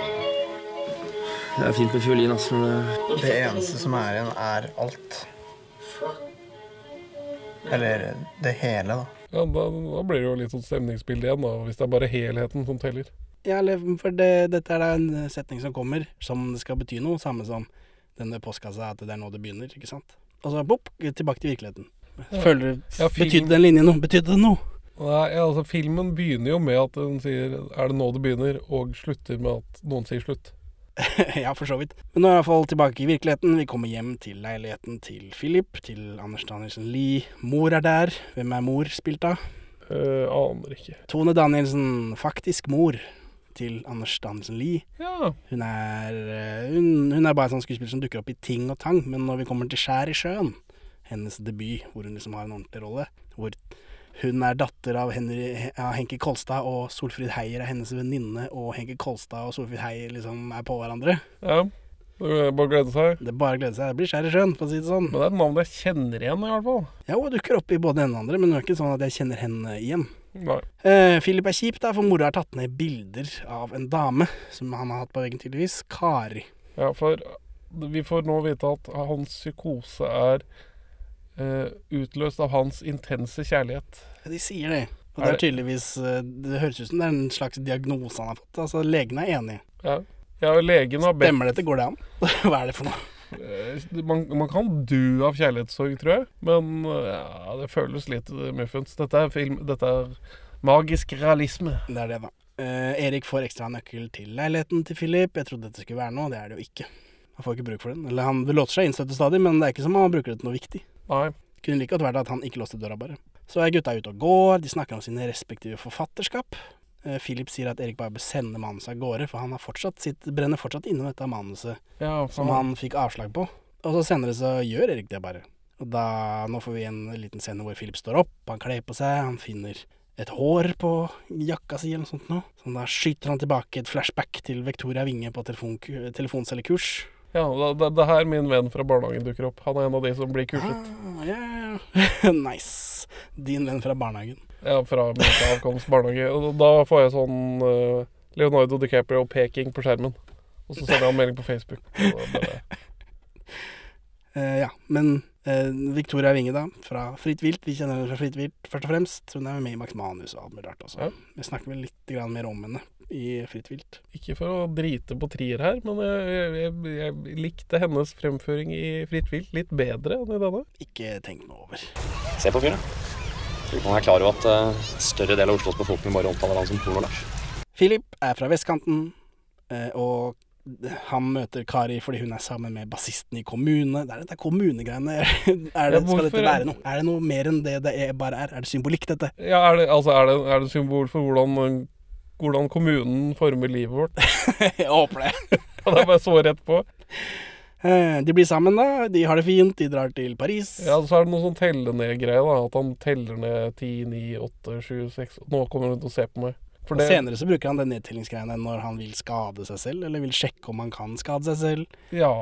Det er fint med fiolin, altså. men det- Det eneste som er igjen, er alt. Eller det hele, da. Ja, da, da blir det jo litt sånn stemningsbilde igjen, da, hvis det er bare helheten som teller. Ja, for det, dette er da en setning som kommer, som det skal bety noe, samme som denne postkassa, at det er nå det begynner, ikke sant? Og så bopp, tilbake til virkeligheten. Ja. Føler du Ja, film- Betydde den linjen noe? Betydde det noe? Nei, altså Filmen begynner jo med at den sier 'er det nå det begynner', og slutter med at noen sier slutt. ja, for så vidt. Men nå er jeg i hvert fall tilbake i virkeligheten. Vi kommer hjem til leiligheten til Philip, til Anders Danielsen Lie. Mor er der. Hvem er mor spilt av? Uh, aner ikke. Tone Danielsen, faktisk mor til Anders Danielsen Lie. Ja. Hun er, eh, hun, hun er bare en sånn skuespiller som dukker opp i ting og tang, men når vi kommer til Skjær i sjøen, hennes debut, hvor hun liksom har en ordentlig rolle, hvor hun er datter av Henry, av Henke Kolstad, og Solfrid Heier er hennes venninne, og Henke Kolstad og Solfrid Heier liksom er på hverandre. ja. Det er bare å glede seg. Det er bare å glede seg. Det blir Skjær i sjøen, for å si det sånn. Men det er et navn jeg kjenner igjen, i hvert fall. Ja, hun dukker opp i både den og andre, men det er ikke sånn at jeg kjenner henne igjen. Nei. Eh, Philip er kjip, da, for mora har tatt ned bilder av en dame som han har hatt på veggen, tydeligvis. Kari. Ja, for vi får nå vite at hans psykose er utløst av hans intense kjærlighet. De sier det. Og det er tydeligvis eh, Det høres ut som det er en slags diagnose han har fått. Altså, Legene er enige. Ja, ja legen har bedt Stemmer dette? Går det an? Hva er det for noe? eh, man, man kan dø av kjærlighetssorg, tror jeg. Men eh, ja, det føles litt eh, muffens. Dette er film Dette er magisk realisme. Det er det, da. Eh, Erik får ekstra nøkkel til leiligheten til Philip. Jeg trodde dette skulle være noe, det er det jo ikke. Han får ikke bruk for den. Eller han låter seg innstøtte stadig, men det er ikke som om han bruker det til noe viktig. Nei. Kunne like godt vært at han ikke låste døra, bare. Så er gutta ute og går, de snakker om sine respektive forfatterskap. Eh, Philip sier at Erik bare bør sende manuset av gårde, for han har fortsatt sitt, brenner fortsatt inne med dette manuset Ja, som han fikk avslag på. Og så senere så gjør Erik det bare. Og da, nå får vi en liten scene hvor Philip står opp, han kler på seg, han finner et hår på jakka si eller noe sånt noe. Så da skyter han tilbake et flashback til Victoria Winge på telefon, telefonselgerkurs. Ja, det, det, er her min venn fra barnehagen dukker opp. Han er en av de som blir kurset. Ah, ja, ja. nice. Din venn fra barnehagen. Ja, fra min avkomst barnehage. Og da får jeg sånn uh, Leonardo DiCaprio peking på skjermen. Og så sender han melding på Facebook. Bare, uh, ja, men uh, Victoria Winge, da, fra Fritt vilt. Vi kjenner henne fra Fritt vilt, først og fremst. Hun er med i Max Manus og alt mulig rart også. Ja. Vi snakker vel litt grann mer om henne i Fritt vilt. ikke for å drite på trier her, men jeg, jeg, jeg, likte hennes fremføring i Fritt vilt litt bedre enn i denne. Ikke tenk noe over. Se på fyren. Tror ikke man er klar over at uh, større del av Oslos befolkning bare omtaler han som Porno-Lars. Philip er fra vestkanten, eh, og han møter Kari fordi hun er sammen med bassisten i kommune. Det er dette kommunegreiene. Er det, skal dette være noe? Er det noe mer enn det det er, bare er? Er det symbolikk, dette? Ja, er det, altså, er det, er det symbol for hvordan, hvordan kommunen former livet vårt? Jeg håper det. Og det er bare så rett på. Eh, De blir sammen, da. De har det fint. De drar til Paris. Ja, så er det noe sånn telle ned-greie, da. At han teller ned 10, 9, 8, 7, 6 Nå kommer hun til å se på meg. Det, senere så bruker han den nedtellingsgreiene når han vil skade seg selv, eller vil sjekke om han kan skade seg selv. ja,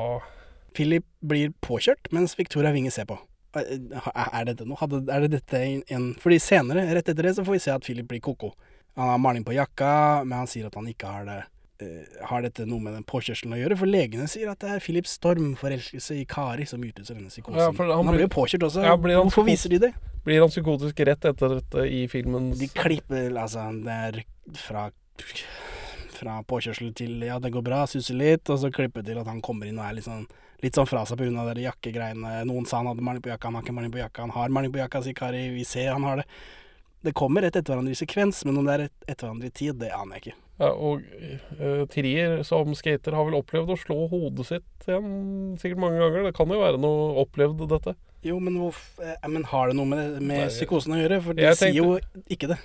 Philip blir påkjørt, mens Victoria Winge ser på. Er, er dette noe? Er det dette en, en Fordi senere, rett etter det, så får vi se at Philip blir koko. Han har maling på jakka, men han sier at han ikke har det eh, Har dette noe med den påkjørselen å gjøre? For legene sier at det er Philips stormforelskelse i Kari som utløser denne psykosen. Ja, han han, blir jo påkjørt også. Ja, han Hvorfor viser de det? Blir han psykotisk rett etter dette i filmen? De klipper altså Det er fra Fra påkjørsel til ja, det går bra, suser litt, og så klipper til at han kommer inn og er litt sånn Litt sånn fra seg pga. jakkegreiene. Noen sa han hadde maling på jakka, han har ikke maling på jakka. Han har maling på jakka, sier Kari. Vi ser han har det. Det kommer rett etter hverandre i sekvens, men om det er rett etter hverandre i tid, det aner jeg ikke. Ja, og uh, Trier som skater har vel opplevd å slå hodet sitt igjen sikkert mange ganger. Det kan jo være noe opplevd, dette. Jo, men, hvorf- eh, men har det noe med, med psykosen å gjøre? For de tenkte, sier jo ikke det.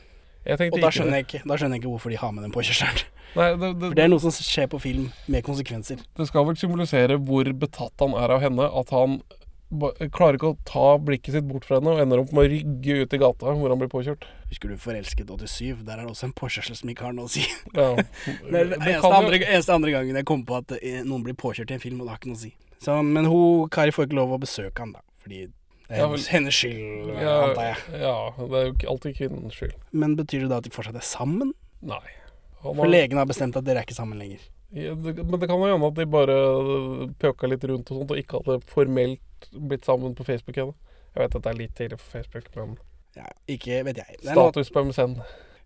Jeg Og da skjønner, jeg ikke, da skjønner jeg ikke hvorfor de har med den påkjørselen. Nei, det, det, For det er noe som skjer på film med konsekvenser. det skal vel symbolisere hvor betatt han er av henne. At han klarer ikke å ta blikket sitt bort fra henne og ender opp med å rygge ut i gata hvor han blir påkjørt. Husker du Forelsket 87? Der er det også en påkjørsel som ikke har noe å si. Ja. Det er det eneste, andre, eneste andre gangen jeg kom på at eh, noen blir påkjørt i en film, og det har ikke noe å si. Så, men hun, Kari får ikke lov å besøke han da, fordi det er hennes, hennes skyld, Ja, antar jeg. ja, det er jo ikke alltid kvinnens skyld. Men betyr det da at de fortsatt er sammen? Nei. Han For legen har bestemt at dere er ikke sammen lenger. Ja, det, men det kan jo hende at de bare pøka litt rundt og sånt, og ikke hadde formelt blitt sammen på Facebook ennå. Jeg vet at det er litt tidlig på Facebook, men Ja, ikke vet jeg. Status på MSN.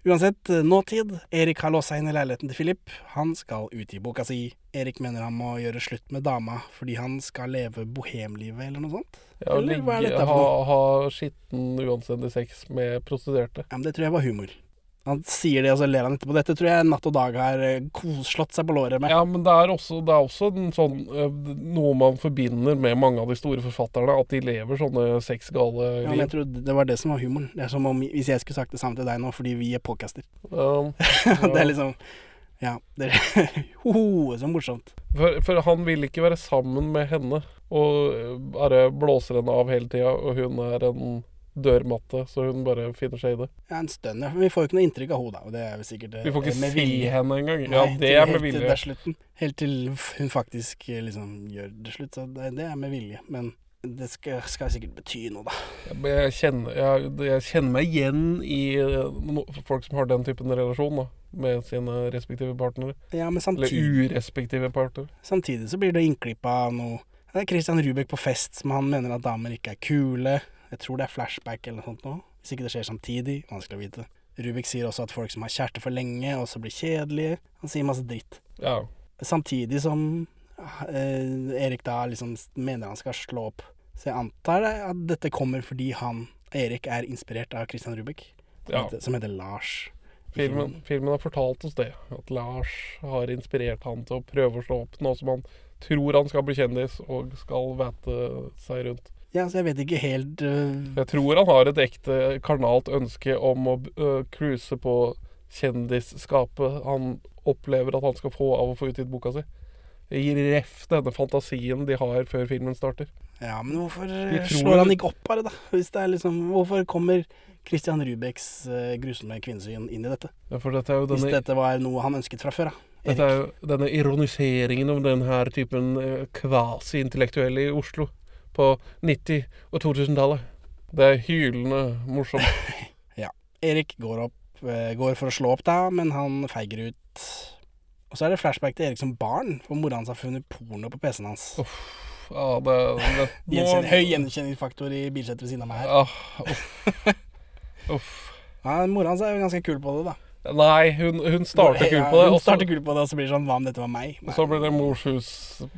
uansett, eh, nåtid. Erik har låst seg inn i leiligheten til Philip. Han skal utgi boka si. Erik mener han må gjøre slutt med dama fordi han skal leve bohemlivet eller noe sånt. Ja, Eller hva er ligge, dette for noe? ha skitten, uanstendig sex med prostituerte. Ja, men det tror jeg var humor. Han sier det, og så ler han etterpå. Dette tror jeg Natt og Dag har eh, slått seg på låret med. Ja, men det er også, det er også en sånn, eh, noe man forbinder med mange av de store forfatterne, at de lever sånne sexgale Ja, men jeg liv. tror det var det som var humoren. Det er som om hvis jeg skulle sagt det samme til deg nå, fordi vi er podcaster. Um, det er liksom Ja. Det er Hoho, så morsomt. for, for han vil ikke være sammen med henne, og eh, bare blåser henne av hele tida, og hun er en dørmatte, så hun bare finner seg i det. Ja, en stund, ja. Vi får jo ikke noe inntrykk av henne, da. Det er vel sikkert eh, Vi får ikke se vilje. henne engang. Nei, Ja, det er med helt til vilje. det er slutten. Helt til hun faktisk eh, liksom gjør det slutt. Så det, det er med vilje. Men det skal, skal sikkert bety noe, da. Jeg kjenner, jeg, jeg kjenner meg igjen i eh, folk som har den typen relasjon da, med sine respektive partnere. Ja, men Eller urespektive partnere. samtidig så blir det innklippa av noe Det er Christian Rubek på fest som han mener at damer ikke er kule. Jeg tror det er flashback eller noe sånt nå. Hvis ikke det skjer samtidig. Vanskelig å vite. Rubik sier også at folk som har kjæreste for lenge, også blir kjedelige. Han sier masse dritt. Ja. Samtidig som eh, Erik da liksom mener han skal slå opp. Så jeg antar at dette kommer fordi han, Erik, er inspirert av Christian Rubik, som, Ja. heter, som heter Lars. Filmen, filmen har fortalt oss det. At Lars har inspirert han til å prøve å slå opp nå som han tror han skal bli kjendis og skal væte seg rundt. Ja, så jeg vet ikke helt uh... Jeg tror han har et ekte karnalt ønske om å uh, cruise på kjendisskapet han opplever at han skal få av å få utgitt boka si. I ref denne fantasien de har før filmen starter. Ja, men hvorfor øh, tror- slår han ikke opp bare, da? Hvis det er liksom Hvorfor kommer Christian Rubeks uh, grusomme kvinnesyn inn i dette? Ja, for dette jo Hvis dette var noe han ønsket fra før, da. dette er jo denne ironiseringen om denne typen kvasi-intellektuelle i Oslo på 90- og 2000-tallet. Det er hylende morsomt. ja. Erik går opp, øh, går for å slå opp, da, men han feiger ut. Og så er det flashback til Erik som barn, for mora hans har funnet porno på PC-en hans. Ja, det, det Gjenkjenn, høy gjenkjenningsfaktor i bilsettet ved siden av meg her. Ah, uff. uff. Ja, Mora hans er jo ganske kul på det, da. Nei, hun, hun starter kul på det. Hun starter kul på det, og så blir det sånn Hva om dette var meg? Og så blir det mors hus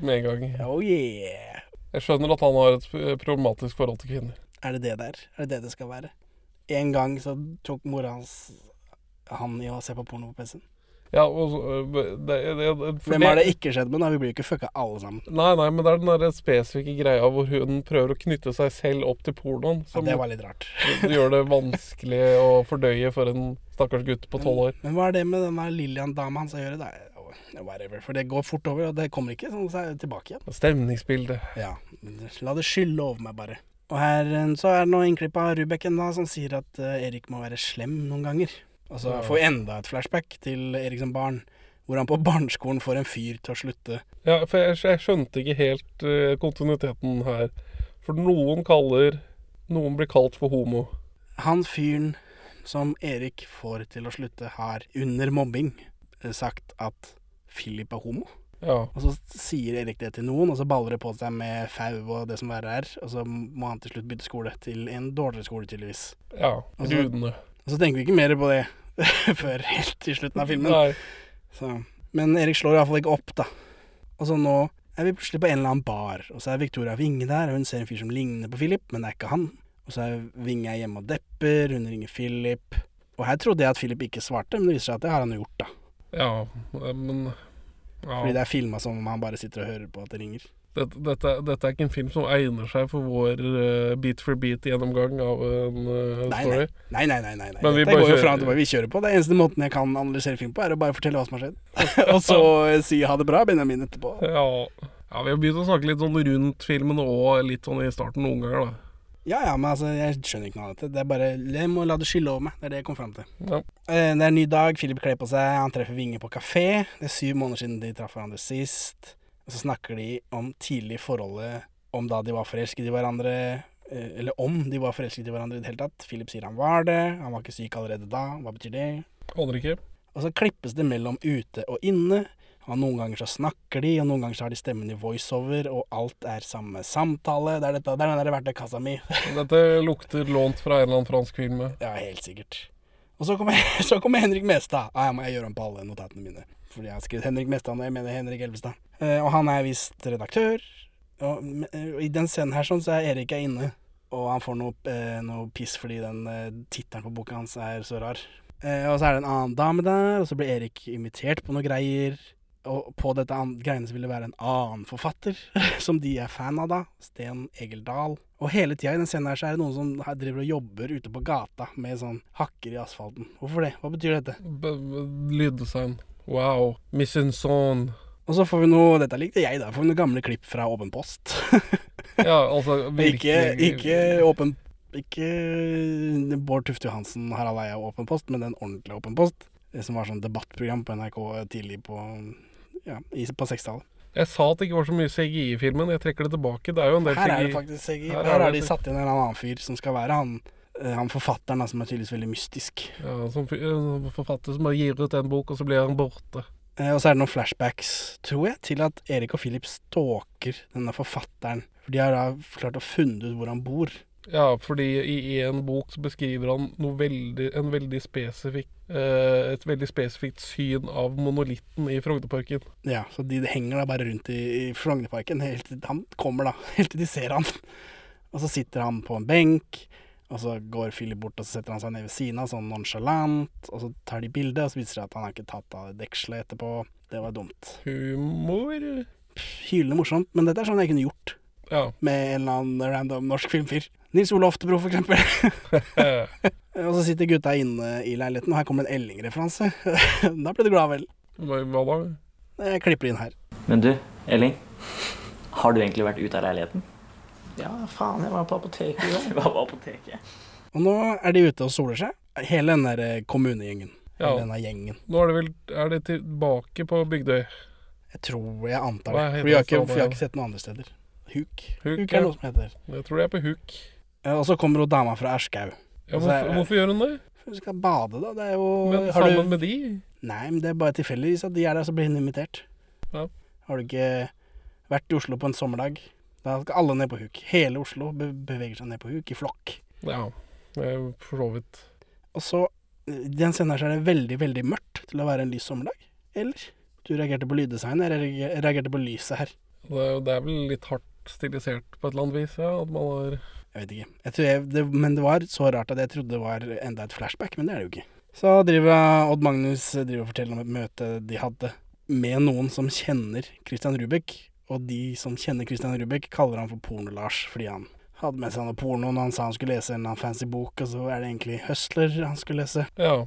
med en gang. Oh yeah. Jeg skjønner at han har et problematisk forhold til kvinner. Er det det der? Er det det det skal være? En gang så tok mora hans han i å se på porno på PC-en. Ja, og så, øh, det, det, det, for Hvem har det ikke skjedd med? da? Vi blir jo ikke fucka alle sammen. Nei, nei, men det er den der spesifikke greia hvor hun prøver å knytte seg selv opp til pornoen. Ja, det var litt rart. det gjør det vanskelig å fordøye for en stakkars gutt på tolv år. Men hva er det med denne Lillian-dama hans å gjøre? Det er, whatever. For det går fort over, og det kommer ikke sånn tilbake igjen. Stemningsbildet. Ja, la det skylle over meg, bare. Og her eh, så er det noe innklipp av Rubeken da, som sier at eh, Erik må være slem noen ganger. Og så Ja. får vi enda et flashback til Erik som barn, hvor han på barneskolen får en fyr til å slutte. Ja, for jeg, jeg skjønte ikke helt uh, kontinuiteten her. For noen kaller Noen blir kalt for homo. Han fyren som Erik får til å slutte, har under mobbing sagt at Philip er homo. Ja. Og så sier Erik det til noen, og så baller det på seg med fau og det som verre er. Og så må han til slutt bytte skole til en dårligere skole, tydeligvis. Ja, Og så-. Og så tenker vi ikke mer på det før helt til slutten av filmen. Men Erik slår iallfall ikke opp, da. Og så nå er vi plutselig på en eller annen bar, og så er Victoria Winge der, og hun ser en fyr som ligner på Philip, men det er ikke han. Og så er Winge hjemme og depper, hun ringer Philip. Og her trodde jeg at Philip ikke svarte, men det viser seg at det har han jo gjort, da. Ja, men ja. Fordi det er filma som om han bare sitter og hører på at det ringer. Dette, dette, dette er ikke en film som egner seg for vår uh, beat for beat-gjennomgang av en uh, Nei, story. nei. Nei, nei, nei. nei, vi går jo fram til hva vi kjører på. Det eneste måten jeg kan analysere film på, er å bare fortelle hva som har skjedd. og så si ha det bra, Benjamin, etterpå. Ja. ja, vi har begynt å snakke litt sånn rundt filmen og litt sånn i starten noen ganger, da. Ja ja, men altså, jeg skjønner ikke noe av dette. Det er bare Jeg må la det skylle over meg. Det er det jeg kom fram til. Ja. Eh, Det er en ny dag, Philip kler på seg, han treffer Vinge på kafé. Det er syv måneder siden de traff hverandre sist. Og så snakker de om tidlig forholdet, om da de var forelsket i hverandre. eh, Eller om de var forelsket i hverandre i det hele tatt. Philip sier han var det. Han var ikke syk allerede da. Hva betyr det? Aner ikke. Og så klippes det mellom ute og inne. Og noen ganger så snakker de, og noen ganger så har de stemmen i voiceover, og alt er samme samtale. Det er, dette, det er den der verktøykassa mi. Dette lukter lånt fra en eller annen fransk film. Ja, helt sikkert. Og så kommer, så kommer Henrik Mestad. Ah, jeg må gjøre om på alle notatene mine. Fordi jeg har skrevet Henrik Mestad når jeg mener Henrik Elvestad. Eh, og han er visst redaktør. Og, eh, og i den scenen her sånn, så er Erik er inne. Og han får noe, eh, noe piss fordi den eh, tittelen på boka hans er så rar. Eh, og så er det en annen dame der, og så blir Erik invitert på noe greier. Og på dette greiene så vil det være en annen forfatter, som de er fan av da. Sten Egil Dahl. Og hele tida i den scenen her så er det noen som driver og jobber ute på gata med sånn hakker i asfalten. Hvorfor det? Hva betyr dette? Lyddesign. Wow. Mission son. Og så får vi noe Dette likte jeg, da. Får vi noen gamle klipp fra Åpen post. Ja, altså ikke, virkelig ikke Åpen Ikke Bård Tufte Johansen, Harald Eia og Åpen post, men den ordentlige Åpen post. Det som var sånn debattprogram på NRK tidlig på Ja, i, på 60-tallet. Jeg sa at det ikke var så mye CGI i filmen. Jeg trekker det tilbake. Det er jo en del Her er det faktisk CGI. Her Her, er har de satt inn en annen fyr som skal være han, eh, han forfatteren, som er tydeligvis veldig mystisk. Ja, som forfatter som bare gir ut en bok, og så blir han borte. Eh, og så er det noen flashbacks, tror jeg, til at Erik og Philip stalker denne forfatteren. For de har da klart å funne ut hvor han bor. Ja, fordi i en bok så beskriver han veldig, en veldig spesifikk, eh, et veldig spesifikt syn av monolitten i Frognerparken. Ja, så de henger da bare rundt i, i Frognerparken helt til han kommer, da. Helt til de ser han. Og så sitter han på en benk, og så går Philip bort og så setter han seg ned ved siden av, sånn nonchalant. Og så tar de bilde, og så viser det at han har ikke tatt av dekselet etterpå. Det var dumt. Humor Hylende morsomt, men dette er sånn jeg kunne gjort Ja. med en eller annen random norsk filmfyr. Nils Ole Oftebro, for eksempel. og så sitter gutta inne i leiligheten, og her kommer en Elling-referanse. da ble du glad, vel? Hva, da? Jeg klipper inn her. Men du, Elling. Har du egentlig vært ute av leiligheten? Ja, faen, jeg var på apoteket i dag. var på apoteket. Og nå er de ute og soler seg. Hele den der eh, kommunegjengen. Ja. Hele denne gjengen. Nå er det vel Er det tilbake på Bygdøy? Jeg tror jeg antar det. For vi har, ikke, vi har ikke sett noen andre steder. Huk. Huk, Huk ja. er noe som heter. Jeg tror det er på Huk. Eh, Og så kommer hun dama fra Erskau. Ja, hvorfor, er- hvorfor, gjør hun det? Hun skal bade, da. Det er jo Men har du- sammen med de? Nei, men det er bare tilfeldigvis at de er der, så blir hun invitert. Ja. Har du ikke vært i Oslo på en sommerdag? Da skal alle ned på huk. Hele Oslo be beveger seg ned på huk i flokk. Ja, for så vidt. Og så, eh, den scenen her så er det veldig, veldig mørkt til å være en lys sommerdag. Eller? Du reagerte på lyddesignet, jeg reagerte på lyset her. Det, er- det er vel litt hardt stilisert på et eller annet vis, ja. At man har Jeg vet ikke. Jeg jeg, det, men det var så rart at jeg trodde det var enda et flashback, men det er det jo ikke. Så driver Odd Magnus driver og forteller om et møte de hadde med noen som kjenner Christian Rubek. Og de som kjenner Christian Rubek, kaller han for Porno-Lars fordi han hadde med seg noe porno når han sa han skulle lese en fancy bok, og så er det egentlig Hustler han skulle lese. Ja.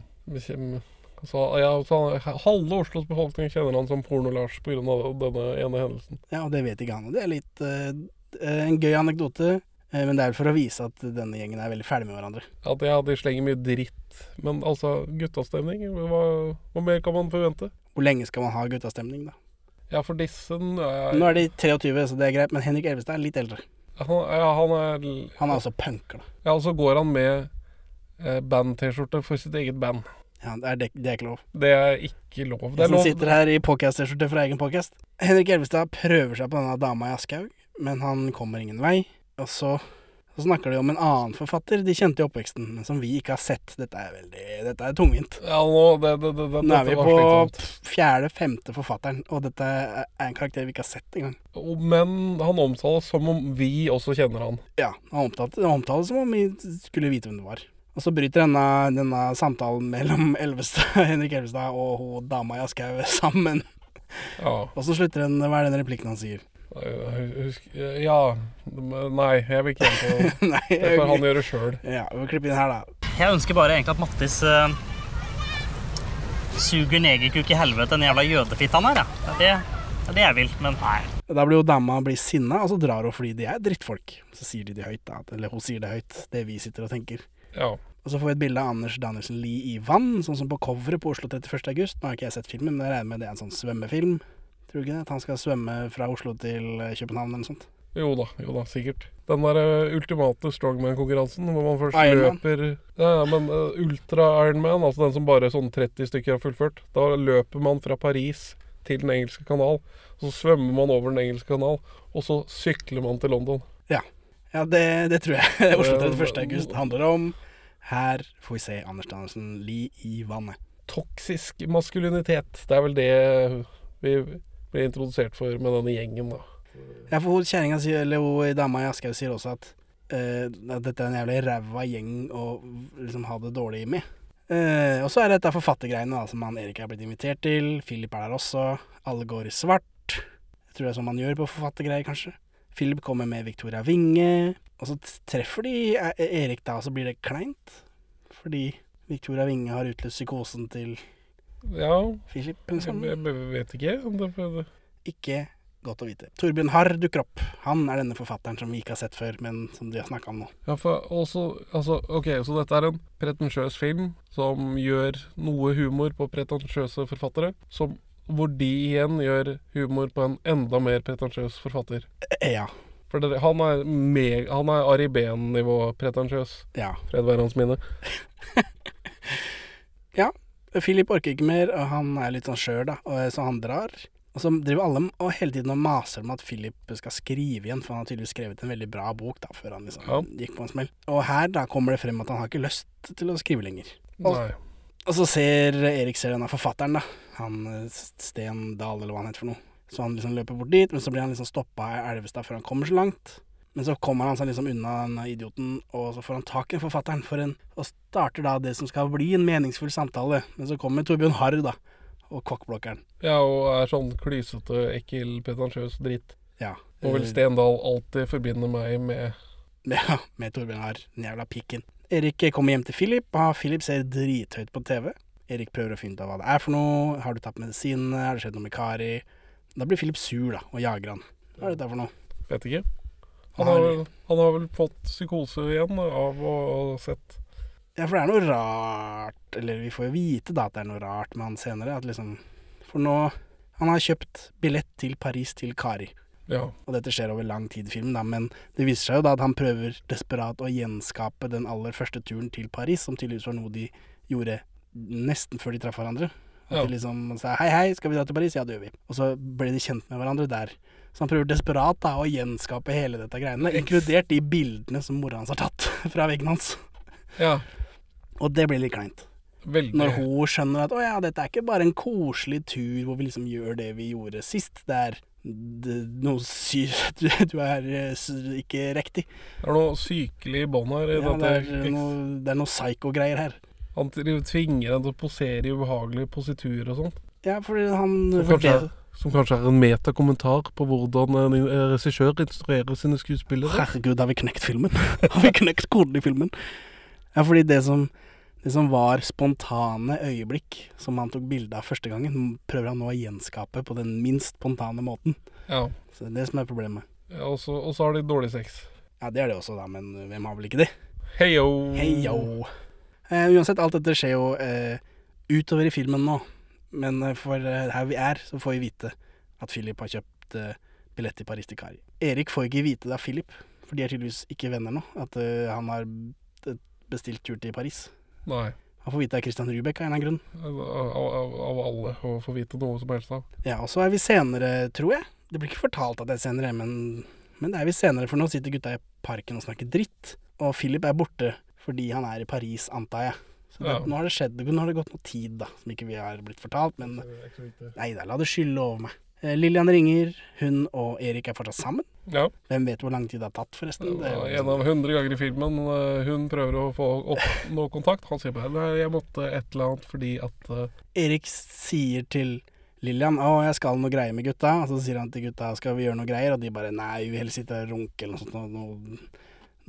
Så, ja så halve Oslos befolkning kjenner han som Porno-Lars pga. denne ene hendelsen. Ja, og det vet ikke han. Det er litt uh, en gøy anekdote, eh, men det er for å vise at denne gjengen er veldig ferdig med hverandre. At ja, de slenger mye dritt. Men altså, guttastemning, hva, hva mer kan man forvente? Hvor lenge skal man ha guttastemning, da? Ja, for disse er, Nå er de 23, så det er greit, men Henrik Elvestad er litt eldre. han, ja, han er Han er altså punker, da. Ja, og så går han med eh, band-T-skjorte for sitt eget band. Ja, det er, det, det er ikke lov. Det er ikke lov. Det er lov. lov. sitter her i podcast-T-skjorte fra egen podcast. Henrik Elvestad prøver seg på denne dama i Aschehoug, men han kommer ingen vei. Og så, så snakker de om en annen forfatter de kjente i oppveksten, men som vi ikke har sett. Dette er veldig Dette er tungvint. Ja, nå, det, det, det, Nå er vi på fjerde-femte forfatteren, og dette er en karakter vi ikke har sett engang. Men han omtales som om vi også kjenner han. Ja, han omtales, han omtales som om vi skulle vite hvem det var. Og så bryter denne, denne samtalen mellom Elvestad, Henrik Elvestad og hun dama i Aschehoug sammen. Ja. Og så slutter den Hva er den replikken han sier? Ja Nei, jeg vil ikke gjøre det. Nei, Det får han gjøre sjøl. Ja, vi klipper inn her, da. Jeg ønsker bare egentlig at Mattis uh, suger negerkuk i helvete, den jævla jødefitta han er. Ja. Det, er det, er jeg vil, men nei. Da blir jo dama blir sinna, og så drar hun fordi de er drittfolk. Så sier de det høyt, da. Eller hun sier det høyt, det vi sitter og tenker. Ja. Og så får vi et bilde av Anders Danielsen Lie i vann, sånn som på coveret på Oslo 31. august. Nå har ikke jeg sett filmen, men jeg regner med det er en sånn svømmefilm. Tror du ikke det? At han skal svømme fra Oslo til eh, København eller noe sånt. Jo da, jo da, sikkert. Den der eh, ultimate strongman-konkurransen hvor man først Ironman. løper Ja, ja, men uh, ultra-Ironman, altså den som bare sånn 30 stykker har fullført, da løper man fra Paris til Den engelske kanal. Så svømmer man over Den engelske kanal, og så sykler man til London. Ja. Ja, det, det tror jeg Oslo Det- 31. august handler om. Her får vi se Anders Danielsen li i vannet. Toksisk maskulinitet. Det er vel det vi blir introdusert for med denne gjengen, da. Ja, for kjerringa sier, eller hun dama i Aschehoug sier også at, uh, at dette er en jævlig ræva gjeng å liksom ha det dårlig med. Uh, og så er det dette forfattergreiene da, som han Erik er blitt invitert til. Philip er der også. Alle går i svart. Jeg tror det er sånn man gjør på forfattergreier, kanskje. Philip kommer med Victoria Winge, og så treffer de eh, Erik da, og så blir det kleint. Fordi Victoria Winge har utløst psykosen til Ja, Philip. jeg, jeg, vet ikke det Ikke godt å vite. Torbjørn Harr dukker opp. Han er denne forfatteren som vi ikke har sett før, men som de har snakka om nå. Ja, for også Altså, OK, så dette er en pretensiøs film som gjør noe humor på pretensiøse forfattere, som, hvor de igjen gjør humor på en enda mer pretensiøs forfatter. Eh, Ja. For det, han er meg, Han er Ari Behn-nivå pretensiøs. Ja. Fred være hans minne. Ja. Philip orker ikke mer, og han er litt sånn skjør, da, og så han drar. Og så driver alle og hele tiden og maser om at Philip skal skrive igjen, for han har tydeligvis skrevet en veldig bra bok da, før han liksom Ja. gikk på en smell. Og her da kommer det frem at han har ikke lyst til å skrive lenger. Og, og så ser Erik ser denne forfatteren, da. Han eh, Sten Dahl, eller hva han heter for noe. Så han liksom løper bort dit, men så blir han liksom stoppa i Elvestad før han kommer så langt. Men så kommer han seg liksom unna den idioten, og så får han tak i forfatteren for en, og starter da det som skal bli en meningsfull samtale. Men så kommer Torbjørn Harr, da, og kokkblokkeren. Ja, og er sånn klysete, ekkel, pretensiøs dritt. Ja. Og vel Stendal alltid forbinder meg med Ja, med Torbjørn Harr, den jævla pikken. Erik kommer hjem til Philip, og Philip ser drithøyt på TV. Erik prøver å finne ut av hva det er for noe. Har du tatt medisinene? Har det skjedd noe med Kari? Da blir Philip sur, da, og jager han. Hva er dette for noe? Vet ikke. Han har, han har vel fått psykose igjen av å ha sett Ja, for det er noe rart Eller vi får jo vite da at det er noe rart med han senere. At liksom For nå Han har kjøpt billett til Paris til Kari. Ja. Og dette skjer over lang tid i filmen, da, men det viser seg jo da at han prøver desperat å gjenskape den aller første turen til Paris, som tydeligvis var noe de gjorde nesten før de traff hverandre. At Ja. de liksom sa hei, hei, skal vi dra til Paris? Ja, det gjør vi. Og så ble de kjent med hverandre der. Så han prøver desperat da å gjenskape hele dette greiene, inkludert de bildene som mora hans har tatt fra veggen hans. Ja. Og det blir litt kleint. Veldig. Når hun skjønner at å ja, dette er ikke bare en koselig tur hvor vi liksom gjør det vi gjorde sist. Det er det, noe sy... Du, er ikke riktig. Det er noe sykelig i bånn her. i Ja, det, er noe, det er noe psycho-greier her. Han tvinger henne til å posere i ubehagelige positurer og sånt. Ja, fordi han kanskje, er, som kanskje er en metakommentar på hvordan en eh, regissør instruerer sine skuespillere. Herregud, har vi knekt filmen? har vi knekt koden i filmen? Ja, fordi det som, det som var spontane øyeblikk som han tok bilde av første gangen, prøver han nå å gjenskape på den minst spontane måten. Ja. Så det er det som er problemet. Ja, og så og så har de dårlig sex. Ja, det er det også, da, men hvem har vel ikke det? Heyo! Heyo! Eh, uansett, alt dette skjer jo eh, utover i filmen nå. Men eh, for eh, her vi er, så får vi vite at Philip har kjøpt eh, billett til Paris til Kari. Erik får ikke vite det av Philip, for de er tydeligvis ikke venner nå. At han har bestilt tur til Paris. Nei. Han får vite av Christian Rubek av en eller annen grunn. Av, av, av alle å få vite noe som helst av. Ja, og så er vi senere, tror jeg. Det blir ikke fortalt at det er senere, men, men det er vi senere, for nå sitter gutta i parken og snakker dritt. Og Philip er borte fordi han er i Paris, antar jeg. Så det, Ja. nå har det skjedd, nå har det gått noe tid, da, som ikke vi har blitt fortalt, men Nei da, la det skylle over meg. Eh, Lillian ringer, hun og Erik er fortsatt sammen. Ja. Hvem vet hvor lang tid det har tatt, forresten? Det var En av hundre ganger i filmen eh, hun prøver å få opp noe kontakt. Han sier bare nei, jeg måtte et eller annet fordi at uh... Erik sier til Lillian å, jeg skal noe greier med gutta. Og så sier han til gutta skal vi gjøre noe greier, og de bare nei, vi vil heller sitte og runke eller noe sånt. Noe,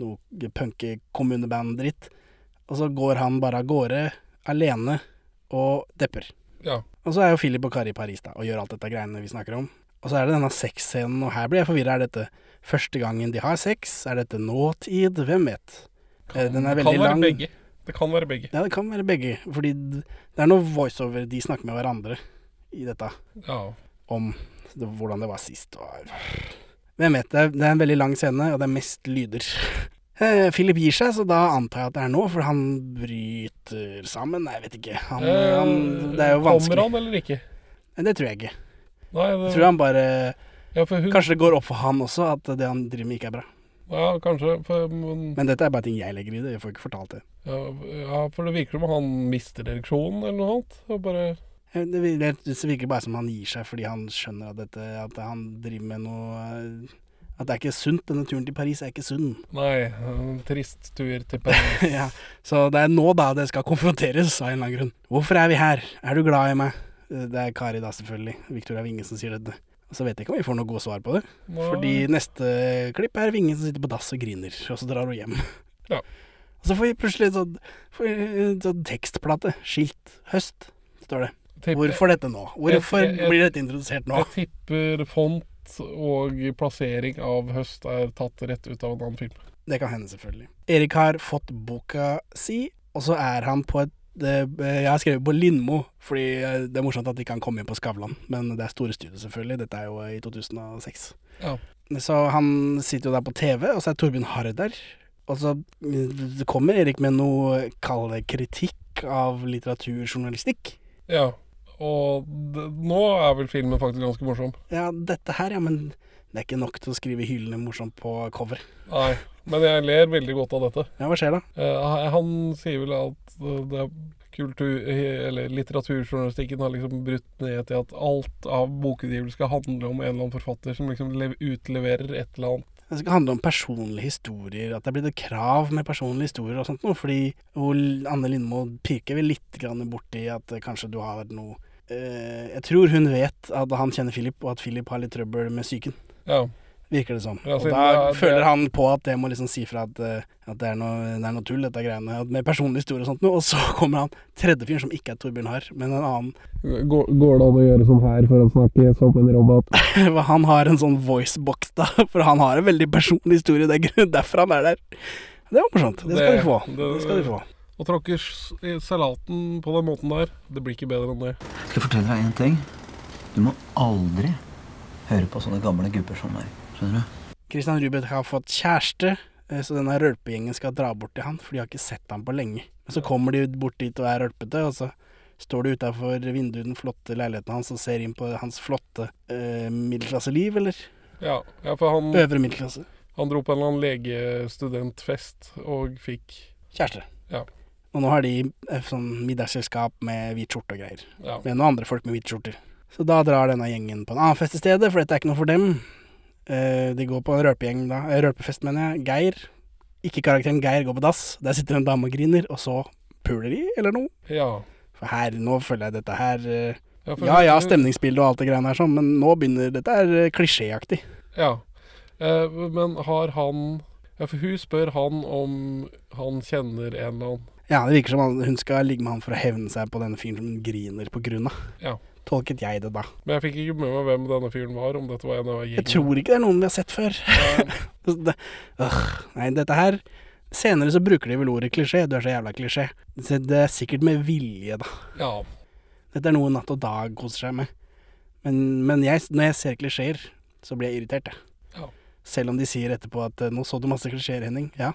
noe punke kommuneband-dritt. Og så går han bare av gårde alene og depper. Ja. Og så er jo Philip og Kari i Paris da, og gjør alt dette greiene vi snakker om. Og så er det denne sexscenen, og her blir jeg forvirra. Er dette første gangen de har sex? Er dette nåtid? Hvem vet? Kan, Den er veldig lang. begge. Det kan være begge. Ja, det kan være begge. Fordi det er noe voiceover de snakker med hverandre i dette. Ja. Om det, hvordan det var sist. Hvem vet. Det er, det er en veldig lang scene, og det er mest lyder. Eh, Philip gir seg, så da antar jeg at det er nå, for han bryter sammen. Nei, jeg vet ikke. Han, Eh, han, det er jo vanskelig. Kommer han eller ikke? Det tror jeg ikke. Nei, det, Jeg tror han bare ja, hun, Kanskje det går opp for han også at det han driver med, ikke er bra. Ja, kanskje. For, men, Men dette er bare ting jeg legger i det. Jeg får ikke fortalt det. ja, ja, for det virker som han mister ereksjonen eller noe. Og bare Det det virker bare som han gir seg fordi han skjønner at, dette, at han driver med noe eh, At det er ikke sunt. Denne turen til Paris er ikke sunn. Nei, en trist tur til Paris. ja, så det er nå da det skal konfronteres, av en eller annen grunn. Hvorfor er vi her? Er du glad i meg? Eh, Det er Kari da, selvfølgelig. Victoria Winge som sier dette. Og så vet jeg ikke om vi får noe gode svar på det. Nei. Fordi neste klipp er Winge som sitter på dass og griner, og så drar hun hjem. Ja. Og så får vi plutselig en sånn, sånn tekstplate. Skilt. Høst, står det. Tipper- Hvorfor dette nå? Hvorfor Jeg- jeg- blir dette introdusert nå? Jeg tipper font og plassering av høst er tatt rett ut av en annen film. Det kan hende, selvfølgelig. Erik har fått boka si, og så er han på et det, Jeg har skrevet på Lindmo, fordi eh, det er morsomt at de kan komme inn på Skavlan. Men det er store studio, selvfølgelig. Dette er jo i 2006. Ja. Så han sitter jo der på TV, og så er Torbjørn Harr der. Og så eh, kommer Erik med noe, kall det kritikk av litteraturjournalistikk. Ja, Og nå er vel filmen faktisk ganske morsom. Ja, dette her, ja, men det er ikke nok til å skrive hyllende morsomt på cover. Nei, men jeg ler veldig godt av dette. Ja, hva skjer da? Eh, han sier vel at eh, det er kultur... Eller litteraturjournalistikken har liksom brutt ned til at alt av bokutgivelse skal handle om en eller annen forfatter som liksom utleverer et eller annet. Det skal handle om personlige historier, at det er blitt et krav med personlige historier og sånt noe, fordi Anne Lindmo pirker vel litt grann borti at eh, kanskje du har noe eh, Jeg tror hun vet at han kjenner Philip, og at Philip har litt trøbbel med psyken. Ja. Virker det som. Ja, og da det er- det- føler han på at det må liksom si fra at, eh, at det, er noe, det er noe tull, dette greiene med personlig historie og sånt noe. Og så kommer han tredje fyren, som ikke er Torbjørn Harr, men en annen. Går, går det an å gjøre sånn her for å snakke som en robot? han har en sånn voicebox, da, for han har en veldig personlig historie. Det er derfor han er der. Det var morsomt. Det skal de få. Det skal de få. Å tråkker salaten på den måten der, det blir ikke bedre enn det. Skal jeg fortelle deg en ting? Du må aldri høre på sånne gamle gubber som meg. Skjønner du? Christian Rubeth har fått kjæreste, eh, så denne rølpegjengen skal dra bort til han, for de har ikke sett ham på lenge. Men så kommer de bort dit og er rølpete, og så står de utafor vinduet i den flotte leiligheten hans og ser inn på hans flotte eh, middelklasseliv, eller Ja, ja for han øvre middelklasse. Han dro på en eller annen legestudentfest og fikk Kjæreste. Ja. Og nå har de sånn middagsselskap med hvit skjorte og greier. Ja. Med noen andre folk med hvite skjorter. Så da drar denne gjengen på en annen fest i stedet, for dette er ikke noe for dem. Uh, de går på en rølpegjeng da. Eh, rølpefest, mener jeg. Geir. Ikke karakteren Geir går på dass. Der sitter en dame og griner, og så puler de, eller noe. Ja. For her, nå føler jeg dette her uh, Ja, Ja ja, og alt det greiene her sånn, men nå begynner Dette er klisjéaktig. Ja. Eh, men har han Ja, for hun spør han om han kjenner en eller annen Ja, det virker som han, hun skal ligge med han for å hevne seg på denne fyren som hun griner på grunn av. Ja. Tolket jeg det, da. Men jeg fikk ikke med meg hvem denne fyren var, om dette var en av Jeg tror ikke det er noen vi har sett før. det, øh, nei, dette her Senere så bruker de vel ordet klisjé. Du er så jævla klisjé. Det er sikkert med vilje, da. Ja. Dette er noe Natt og Dag koser seg med. Men, men jeg, når jeg ser klisjeer, så blir jeg irritert, jeg. Ja. Selv om de sier etterpå at eh, 'nå så du masse klisjeer, Henning'. Ja,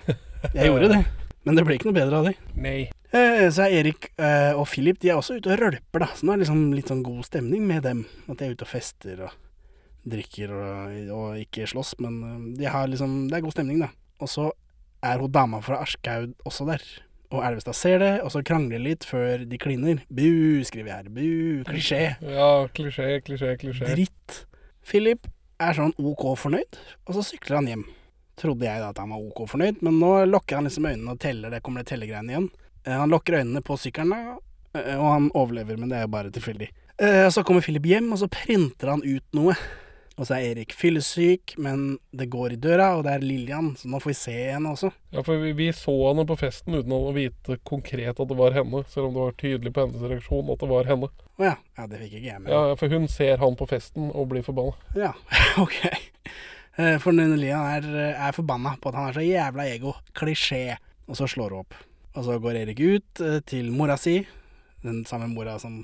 jeg gjorde det. Men det ble ikke noe bedre av de. Nei. Eh, Så er Erik eh, og Philip de er også ute og rølper, da. Så nå er det liksom litt sånn god stemning med dem. At de er ute og fester og drikker og, og ikke slåss, men eh, de har liksom Det er god stemning, da. Og så er hun dama fra Aschgaud også der. Og Elvestad ser det, og så krangler litt før de kliner. Bu, skriver jeg her. Bu, klisjé. Ja, klisjé, klisjé, klisjé. Dritt. Philip er sånn OK fornøyd, og så sykler han hjem. Trodde jeg da at han var OK fornøyd, men nå lukker han liksom øynene og teller. Det kommer det tellegreiene igjen. Eh, Han lukker øynene på sykkelen, eh, og han overlever, men det er jo bare tilfeldig. Eh, Så kommer Philip hjem, og så printer han ut noe. Og så er Erik fyllesyk, men det går i døra, og det er Lillian, så nå får vi se henne også. Ja, for vi, vi så henne på festen uten å vite konkret at det var henne, selv om det var tydelig på hennes reaksjon at det var henne. Å ja. ja, det fikk ikke jeg med. Ja, for hun ser han på festen og blir forbanna. Ja, ok. Eh, For Lian er, er forbanna på at han er så jævla ego. Klisjé. Og så slår hun opp. Og så går Erik ut eh, til mora si, den samme mora som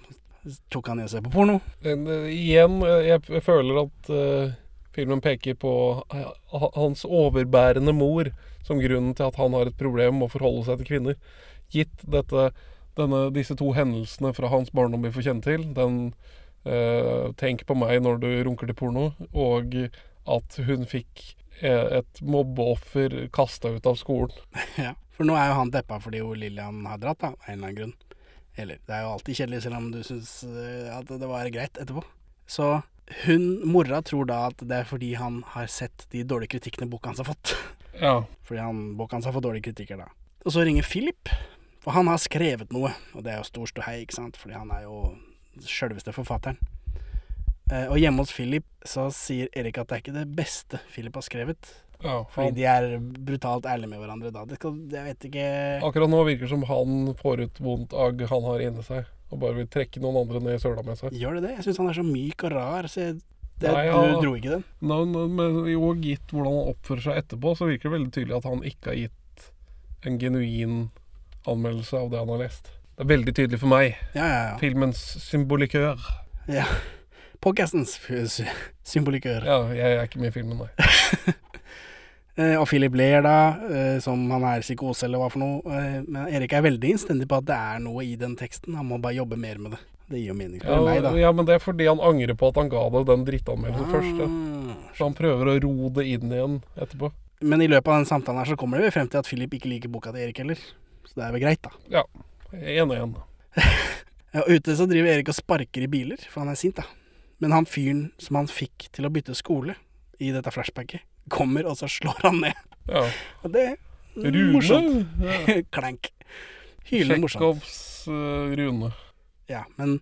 tok han i å se på porno. Men eh, igjen, jeg, jeg føler at uh, filmen peker på uh, hans overbærende mor som grunnen til at han har et problem med å forholde seg til kvinner. Gitt dette, denne, disse to hendelsene fra hans barndom vi får kjenne til, den uh, 'tenk på meg når du runker til porno', og at hun fikk eh, et mobbeoffer kasta ut av skolen. Ja, For nå er jo han deppa fordi jo Lillian har dratt, da, av en eller annen grunn. Eller, det er jo alltid kjedelig selv om du syns eh, at det var greit etterpå. Så hun, mora, tror da at det er fordi han har sett de dårlige kritikkene boka hans har fått. Ja. Fordi han, boka hans har fått dårlige kritikker da. Og så ringer Philip, for han har skrevet noe, og det er jo stor ståhei, ikke sant, fordi han er jo sjølveste forfatteren. Eh, og hjemme hos Philip så sier Erik at det er ikke det beste Philip har skrevet. Ja, Fordi de er brutalt ærlige med hverandre da. Det skal, jeg vet ikke Akkurat nå virker det som han får ut vondt agg han har inni seg, og bare vil trekke noen andre ned i søla med seg. Gjør det det? Jeg syns han er så myk og rar. Så jeg, det, Nei, du dro ikke den? No, no, men jo, gitt hvordan han oppfører seg etterpå, så virker det veldig tydelig at han ikke har gitt en genuin anmeldelse av det han har lest. Det er veldig tydelig for meg. Ja, ja, ja. Filmens symbolikør. Ja. Podcastens symbolikør. Ja, jeg er ikke med i filmen, nei. Eh, og Philip ler da, eh, som han er psykose eller hva for noe. Eh, men Erik er veldig innstendig på at det er noe i den teksten. Han må bare jobbe mer med det. Det gir jo mening Ja, for meg, da. ja, men det er fordi han angrer på at han ga deg den drittanmeldelsen Ah. først. Ja. Så han prøver å ro det inn igjen etterpå. Men i løpet av den samtalen her så kommer det jo frem til at Philip ikke liker boka til Erik heller. Så det er vel greit, da. Ja. Én og én. Ja, ute så driver Erik og sparker i biler, for han er sint, da. Men han fyren som han fikk til å bytte skole i dette flashbacket, kommer, og så slår han ned. Ja. Og det er Rune. morsomt. Ja. Klank. Hylende morsomt. Tsjekhovs uh, Rune. Ja, men,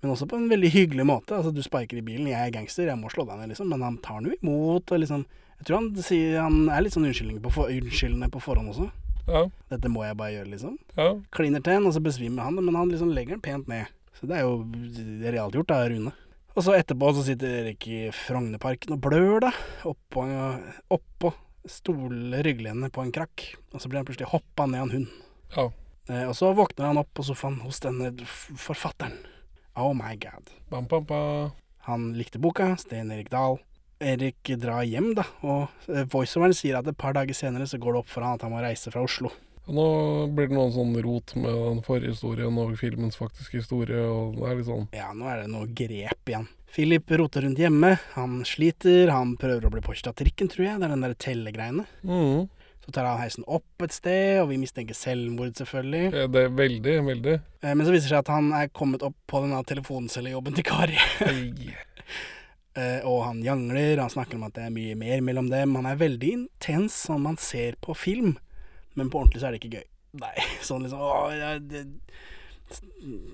men også på en veldig hyggelig måte. Altså, du sparker i bilen, jeg er gangster, jeg må slå deg ned, liksom. Men han tar den jo imot, og liksom Jeg tror han sier Han er litt sånn unnskyldende på, for, unnskyldende på forhånd også. Ja. Dette må jeg bare gjøre, liksom. Ja. Kliner til en, og så besvimer han, men han liksom legger den pent ned. Så det er jo realt gjort av Rune. Og så etterpå så sitter Erik i Frognerparken og blør, da. Oppå, oppå stol rygglenene på en krakk. Og så blir han plutselig hoppa ned av en hund. Ja. Eh, og så våkner han opp på sofaen hos denne forfatteren. Oh my god. Bam, bam, bam. Han likte boka, Sten Erik Dahl. Erik drar hjem, da, og eh, voiceoveren sier at et par dager senere så går det opp for han at han må reise fra Oslo. Og nå blir det noen sånn rot med den forrige historien og filmens faktiske historie, og det er litt sånn Ja, nå er det noe grep igjen. Philip roter rundt hjemme, han sliter, han prøver å bli påkjørt av trikken, tror jeg, det er den der tellegreiene. Mm. Så tar han heisen opp et sted, og vi mistenker selvmord, selvfølgelig. Ja, Det er veldig, veldig. Eh, Men så viser det seg at han er kommet opp på denne telefonsellejobben til Kari. Eh, og han jangler, han snakker om at det er mye mer mellom dem. Han er veldig intens som man ser på film, men på ordentlig så er det ikke gøy. Nei, sånn liksom å, ja, det,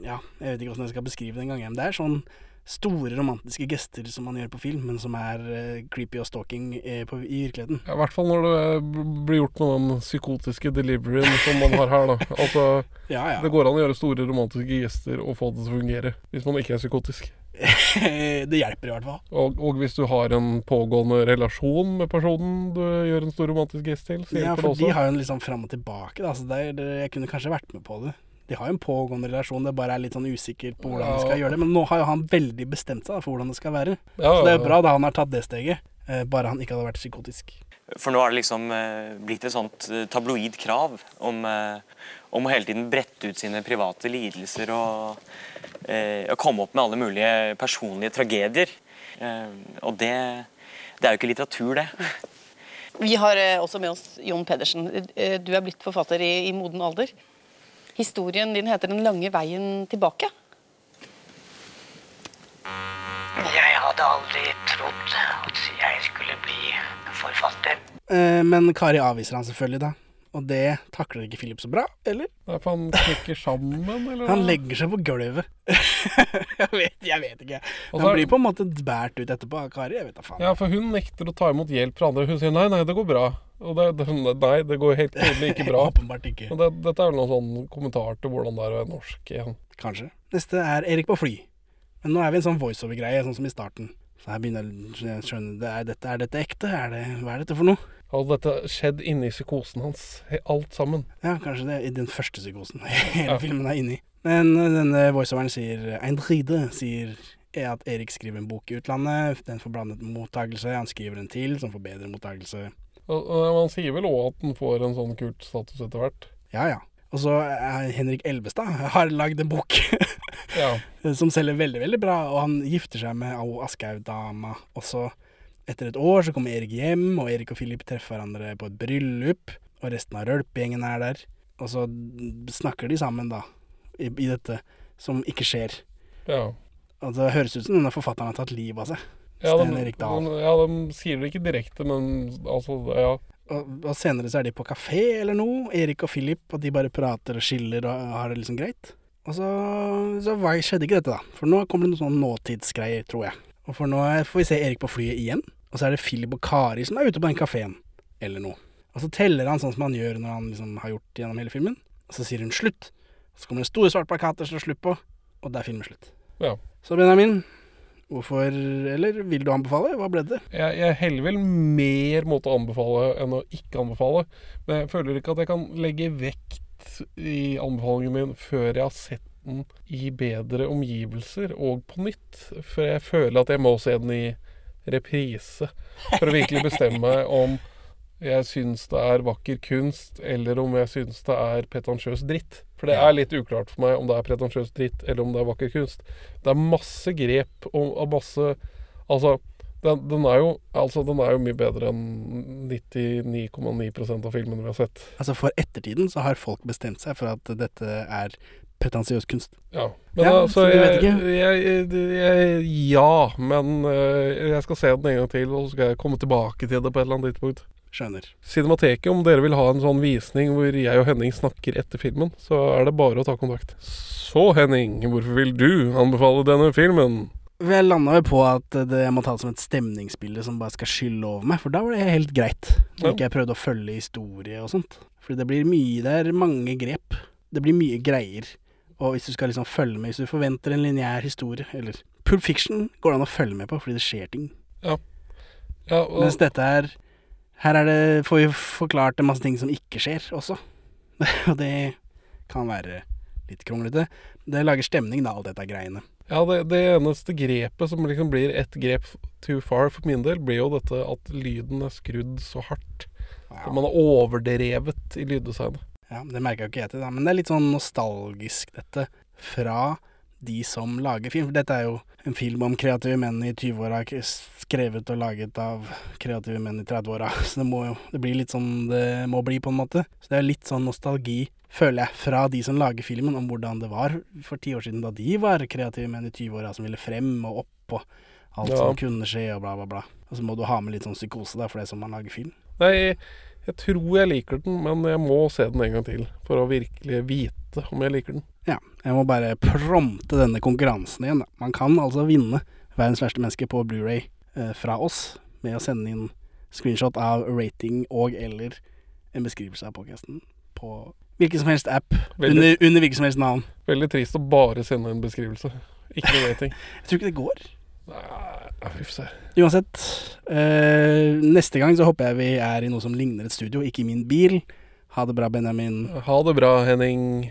ja jeg vet ikke hvordan jeg skal beskrive det engang. Men det er sånn store romantiske gester som man gjør på film, men som er uh, creepy og stalking uh, på, i virkeligheten. Ja, I hvert fall når det blir gjort med den psykotiske deliveryen som man har her, da. Altså, Ja, ja. det går an å gjøre store romantiske gester og få det til å fungere, hvis man ikke er psykotisk. det hjelper i hvert fall. Og, og hvis du har en pågående relasjon med personen du gjør en stor romantisk gest til, så Ja, for det også. de har jo en liksom fram og tilbake, da, så det er, det, jeg kunne kanskje vært med på det. De har jo en pågående relasjon, det bare er litt sånn usikker på hvordan de skal gjøre det. Men nå har jo han veldig bestemt seg da, for hvordan det skal være. Ja, så det er jo bra da han har tatt det steget, eh, bare han ikke hadde vært psykotisk. For nå er det liksom eh, blitt et sånt eh, tabloid krav om, eh, om å hele tiden brette ut sine private lidelser og, eh, og komme opp med alle mulige personlige tragedier. Eh, og det, det er jo ikke litteratur, det. Vi har eh, også med oss Jon Pedersen. Eh, Du er blitt forfatter i, i moden alder. Historien din heter 'Den lange veien tilbake'. Jeg hadde aldri trodd at jeg skulle bli forfatter. Eh, men Kari avviser han selvfølgelig, da. Og det takler ikke Philip så bra, eller? Nei, for han knekker sammen, eller? Han legger seg på gulvet. jeg, vet, jeg vet ikke. Og Han er- blir på en måte båret ut etterpå av Kari. Jeg vet da faen. Ja, for hun nekter å ta imot hjelp fra andre. Hun sier nei, nei, det går bra. Og det, det, nei, det går helt tydelig ikke bra. Åpenbart ikke. Og det, dette er vel noen sånn kommentar til hvordan det er å være norsk igjen. Kanskje. Neste er Erik på fly. Men nå er vi i en sånn voiceover-greie, sånn som i starten. Så her begynner jeg å skjønne det er, dette, er dette ekte? Er det, hva er dette for noe? Hadde dette skjedd inni psykosen hans, alt sammen? Ja, kanskje det i den første psykosen hele Ja. filmen er inni. Men øh, denne voiceoveren sier Ein dride, sier er at Erik skriver en bok i utlandet. Den får blandet mottakelse. Han skriver en til som får bedre mottakelse. Og sier vel òg at den får en sånn kult status etter hvert. Ja, ja. Og så er Henrik Elvestad har lagd en bok Ja. som selger veldig, veldig bra. Og han gifter seg med Au Aschehoug-dama. Og så, etter et år, så kommer Erik hjem, og Erik og Philip treffer hverandre på et bryllup. Og resten av rølpegjengen er der. Og så snakker de sammen, da, i, i dette som ikke skjer. Ja. Og det høres ut som denne forfatteren har tatt livet av seg. Ja, Sten Erik Dahl. de, ja, de sier det ikke direkte, men altså, ja. Og, og senere så er de på kafé eller noe, Erik og Philip, og de bare prater og skiller og har det liksom greit. Og så, så skjedde ikke dette, da. For nå kommer det noen sånne nåtidsgreier, tror jeg. Og for nå får vi se Erik på flyet igjen, og så er det Philip og Kari som er ute på den kafeen, eller noe. Og så teller han sånn som han gjør når han liksom har gjort gjennom hele filmen, og så sier hun slutt. Og så kommer det store svarte plakater som slutt på, og der er filmen slutt. Ja. Så Benjamin, hvorfor, eller vil du anbefale? Hva ble det? Jeg, jeg heller vel mer mot å anbefale enn å ikke anbefale. Men jeg føler ikke at jeg kan legge vekt i anbefalingen min før jeg har sett den i bedre omgivelser og på nytt. For jeg føler at jeg må se den i reprise for å virkelig bestemme meg om jeg syns det er vakker kunst, eller om jeg syns det er pretensiøs dritt. For det er litt uklart for meg om det er pretensiøs dritt, eller om det er vakker kunst. Det er masse grep og, og masse Altså, den, den, er jo, altså, den er jo mye bedre enn 99,9% av filmene vi har sett. Altså For ettertiden så har folk bestemt seg for at dette er pretensiøs kunst. Ja. Men Ja, altså, så jeg, jeg, jeg, Ja, men øh, jeg skal se den en gang til, og så skal jeg komme tilbake til det på et eller annet tidspunkt. Skjønner. Cinemateket, om dere vil ha en sånn visning hvor jeg og Henning snakker etter filmen, så er det bare å ta kontakt. Så Henning, hvorfor vil du anbefale denne filmen? Jeg landa jo på at det, jeg må ta det som et stemningsbilde som bare skal skylle over meg, for da var det helt greit. Når Ja. ikke jeg prøvde å følge historie og sånt. For det blir mye Det er mange grep. Det blir mye greier. Og hvis du skal liksom følge med, hvis du forventer en lineær historie, eller Pulp Fiction går det an å følge med på fordi det skjer ting. Ja. Ja, og, Mens dette er Her er det, får vi forklart en masse ting som ikke skjer også. Og det kan være litt kronglete. Det lager stemning, da, alt dette greiene. ja det, det eneste grepet som liksom blir ett grep too far for min del, blir jo dette at lyden er skrudd så hardt. Så man er overdrevet i lyddesignet. Ja, Det merka jo ikke jeg til, da. Men det er litt sånn nostalgisk, dette. Fra de som lager film. For dette er jo en film om kreative menn i 20-åra, skrevet og laget av kreative menn i 30-åra. Så det må jo Det blir litt sånn det må bli, på en måte. Så det er litt sånn nostalgi, føler jeg, fra de som lager filmen, om hvordan det var for ti år siden, da de var kreative menn i 20-åra som ville frem og opp og alt Ja. som kunne skje, og bla, bla, bla. Og så må du ha med litt sånn psykose, da, for det er sånn man lager film. Nei, jeg, tror jeg liker den, men jeg må se den en gang til for å virkelig vite om jeg liker den. Ja, jeg må bare prompte denne konkurransen igjen. Da. Man kan altså vinne Verdens verste menneske på Blu-ray eh, fra oss med å sende inn screenshot av rating og eller en beskrivelse av podcasten på hvilken som helst app, Veldig- under, under hvilket som helst navn. Veldig trist å bare sende en beskrivelse. Ikke noe rating. Jeg tror ikke det går. Får se. Uansett, eh, neste gang så håper jeg vi er i noe som ligner et studio, ikke i min bil. Ha det bra, Benjamin. Ha det bra, Henning.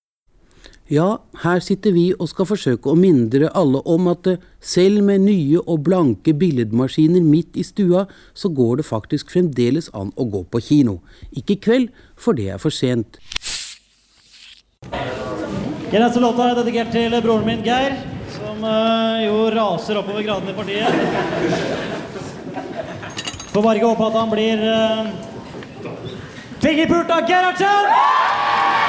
Ja, her sitter vi og skal forsøke å mindre alle om at eh, selv med nye og blanke billedmaskiner midt i stua, så går det faktisk fremdeles an å gå på kino. Ikke i kveld, for det er for sent. Den Neste låta er dedikert til broren min Geir, som eh, jo raser oppover gradene i partiet. Får bare ikke håpe at han blir uh, fingerpult av Gerhardsen!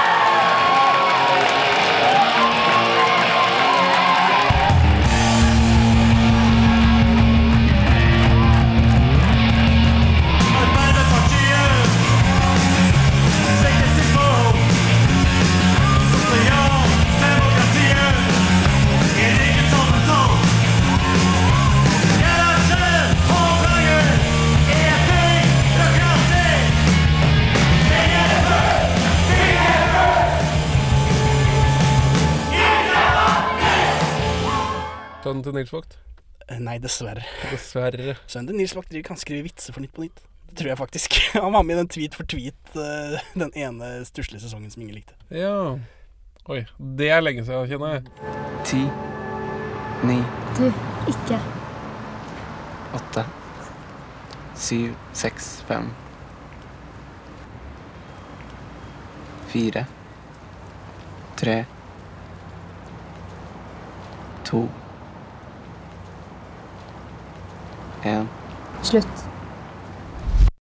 Sønnen til Nils Vogt? Eh, Nei, dessverre. Dessverre. Sønnen til Nils Vogt driver- kan skrive vitser for Nytt på Nytt. Det tror jeg faktisk. Han var med i den Tweet for tweet, eh, den ene stusslige sesongen som ingen likte. Ja. Oi, det er lenge siden, kjenner jeg. Ti, ni, Du, ikke. åtte, syv, seks, fem. Fire, tre, to, en. Slutt.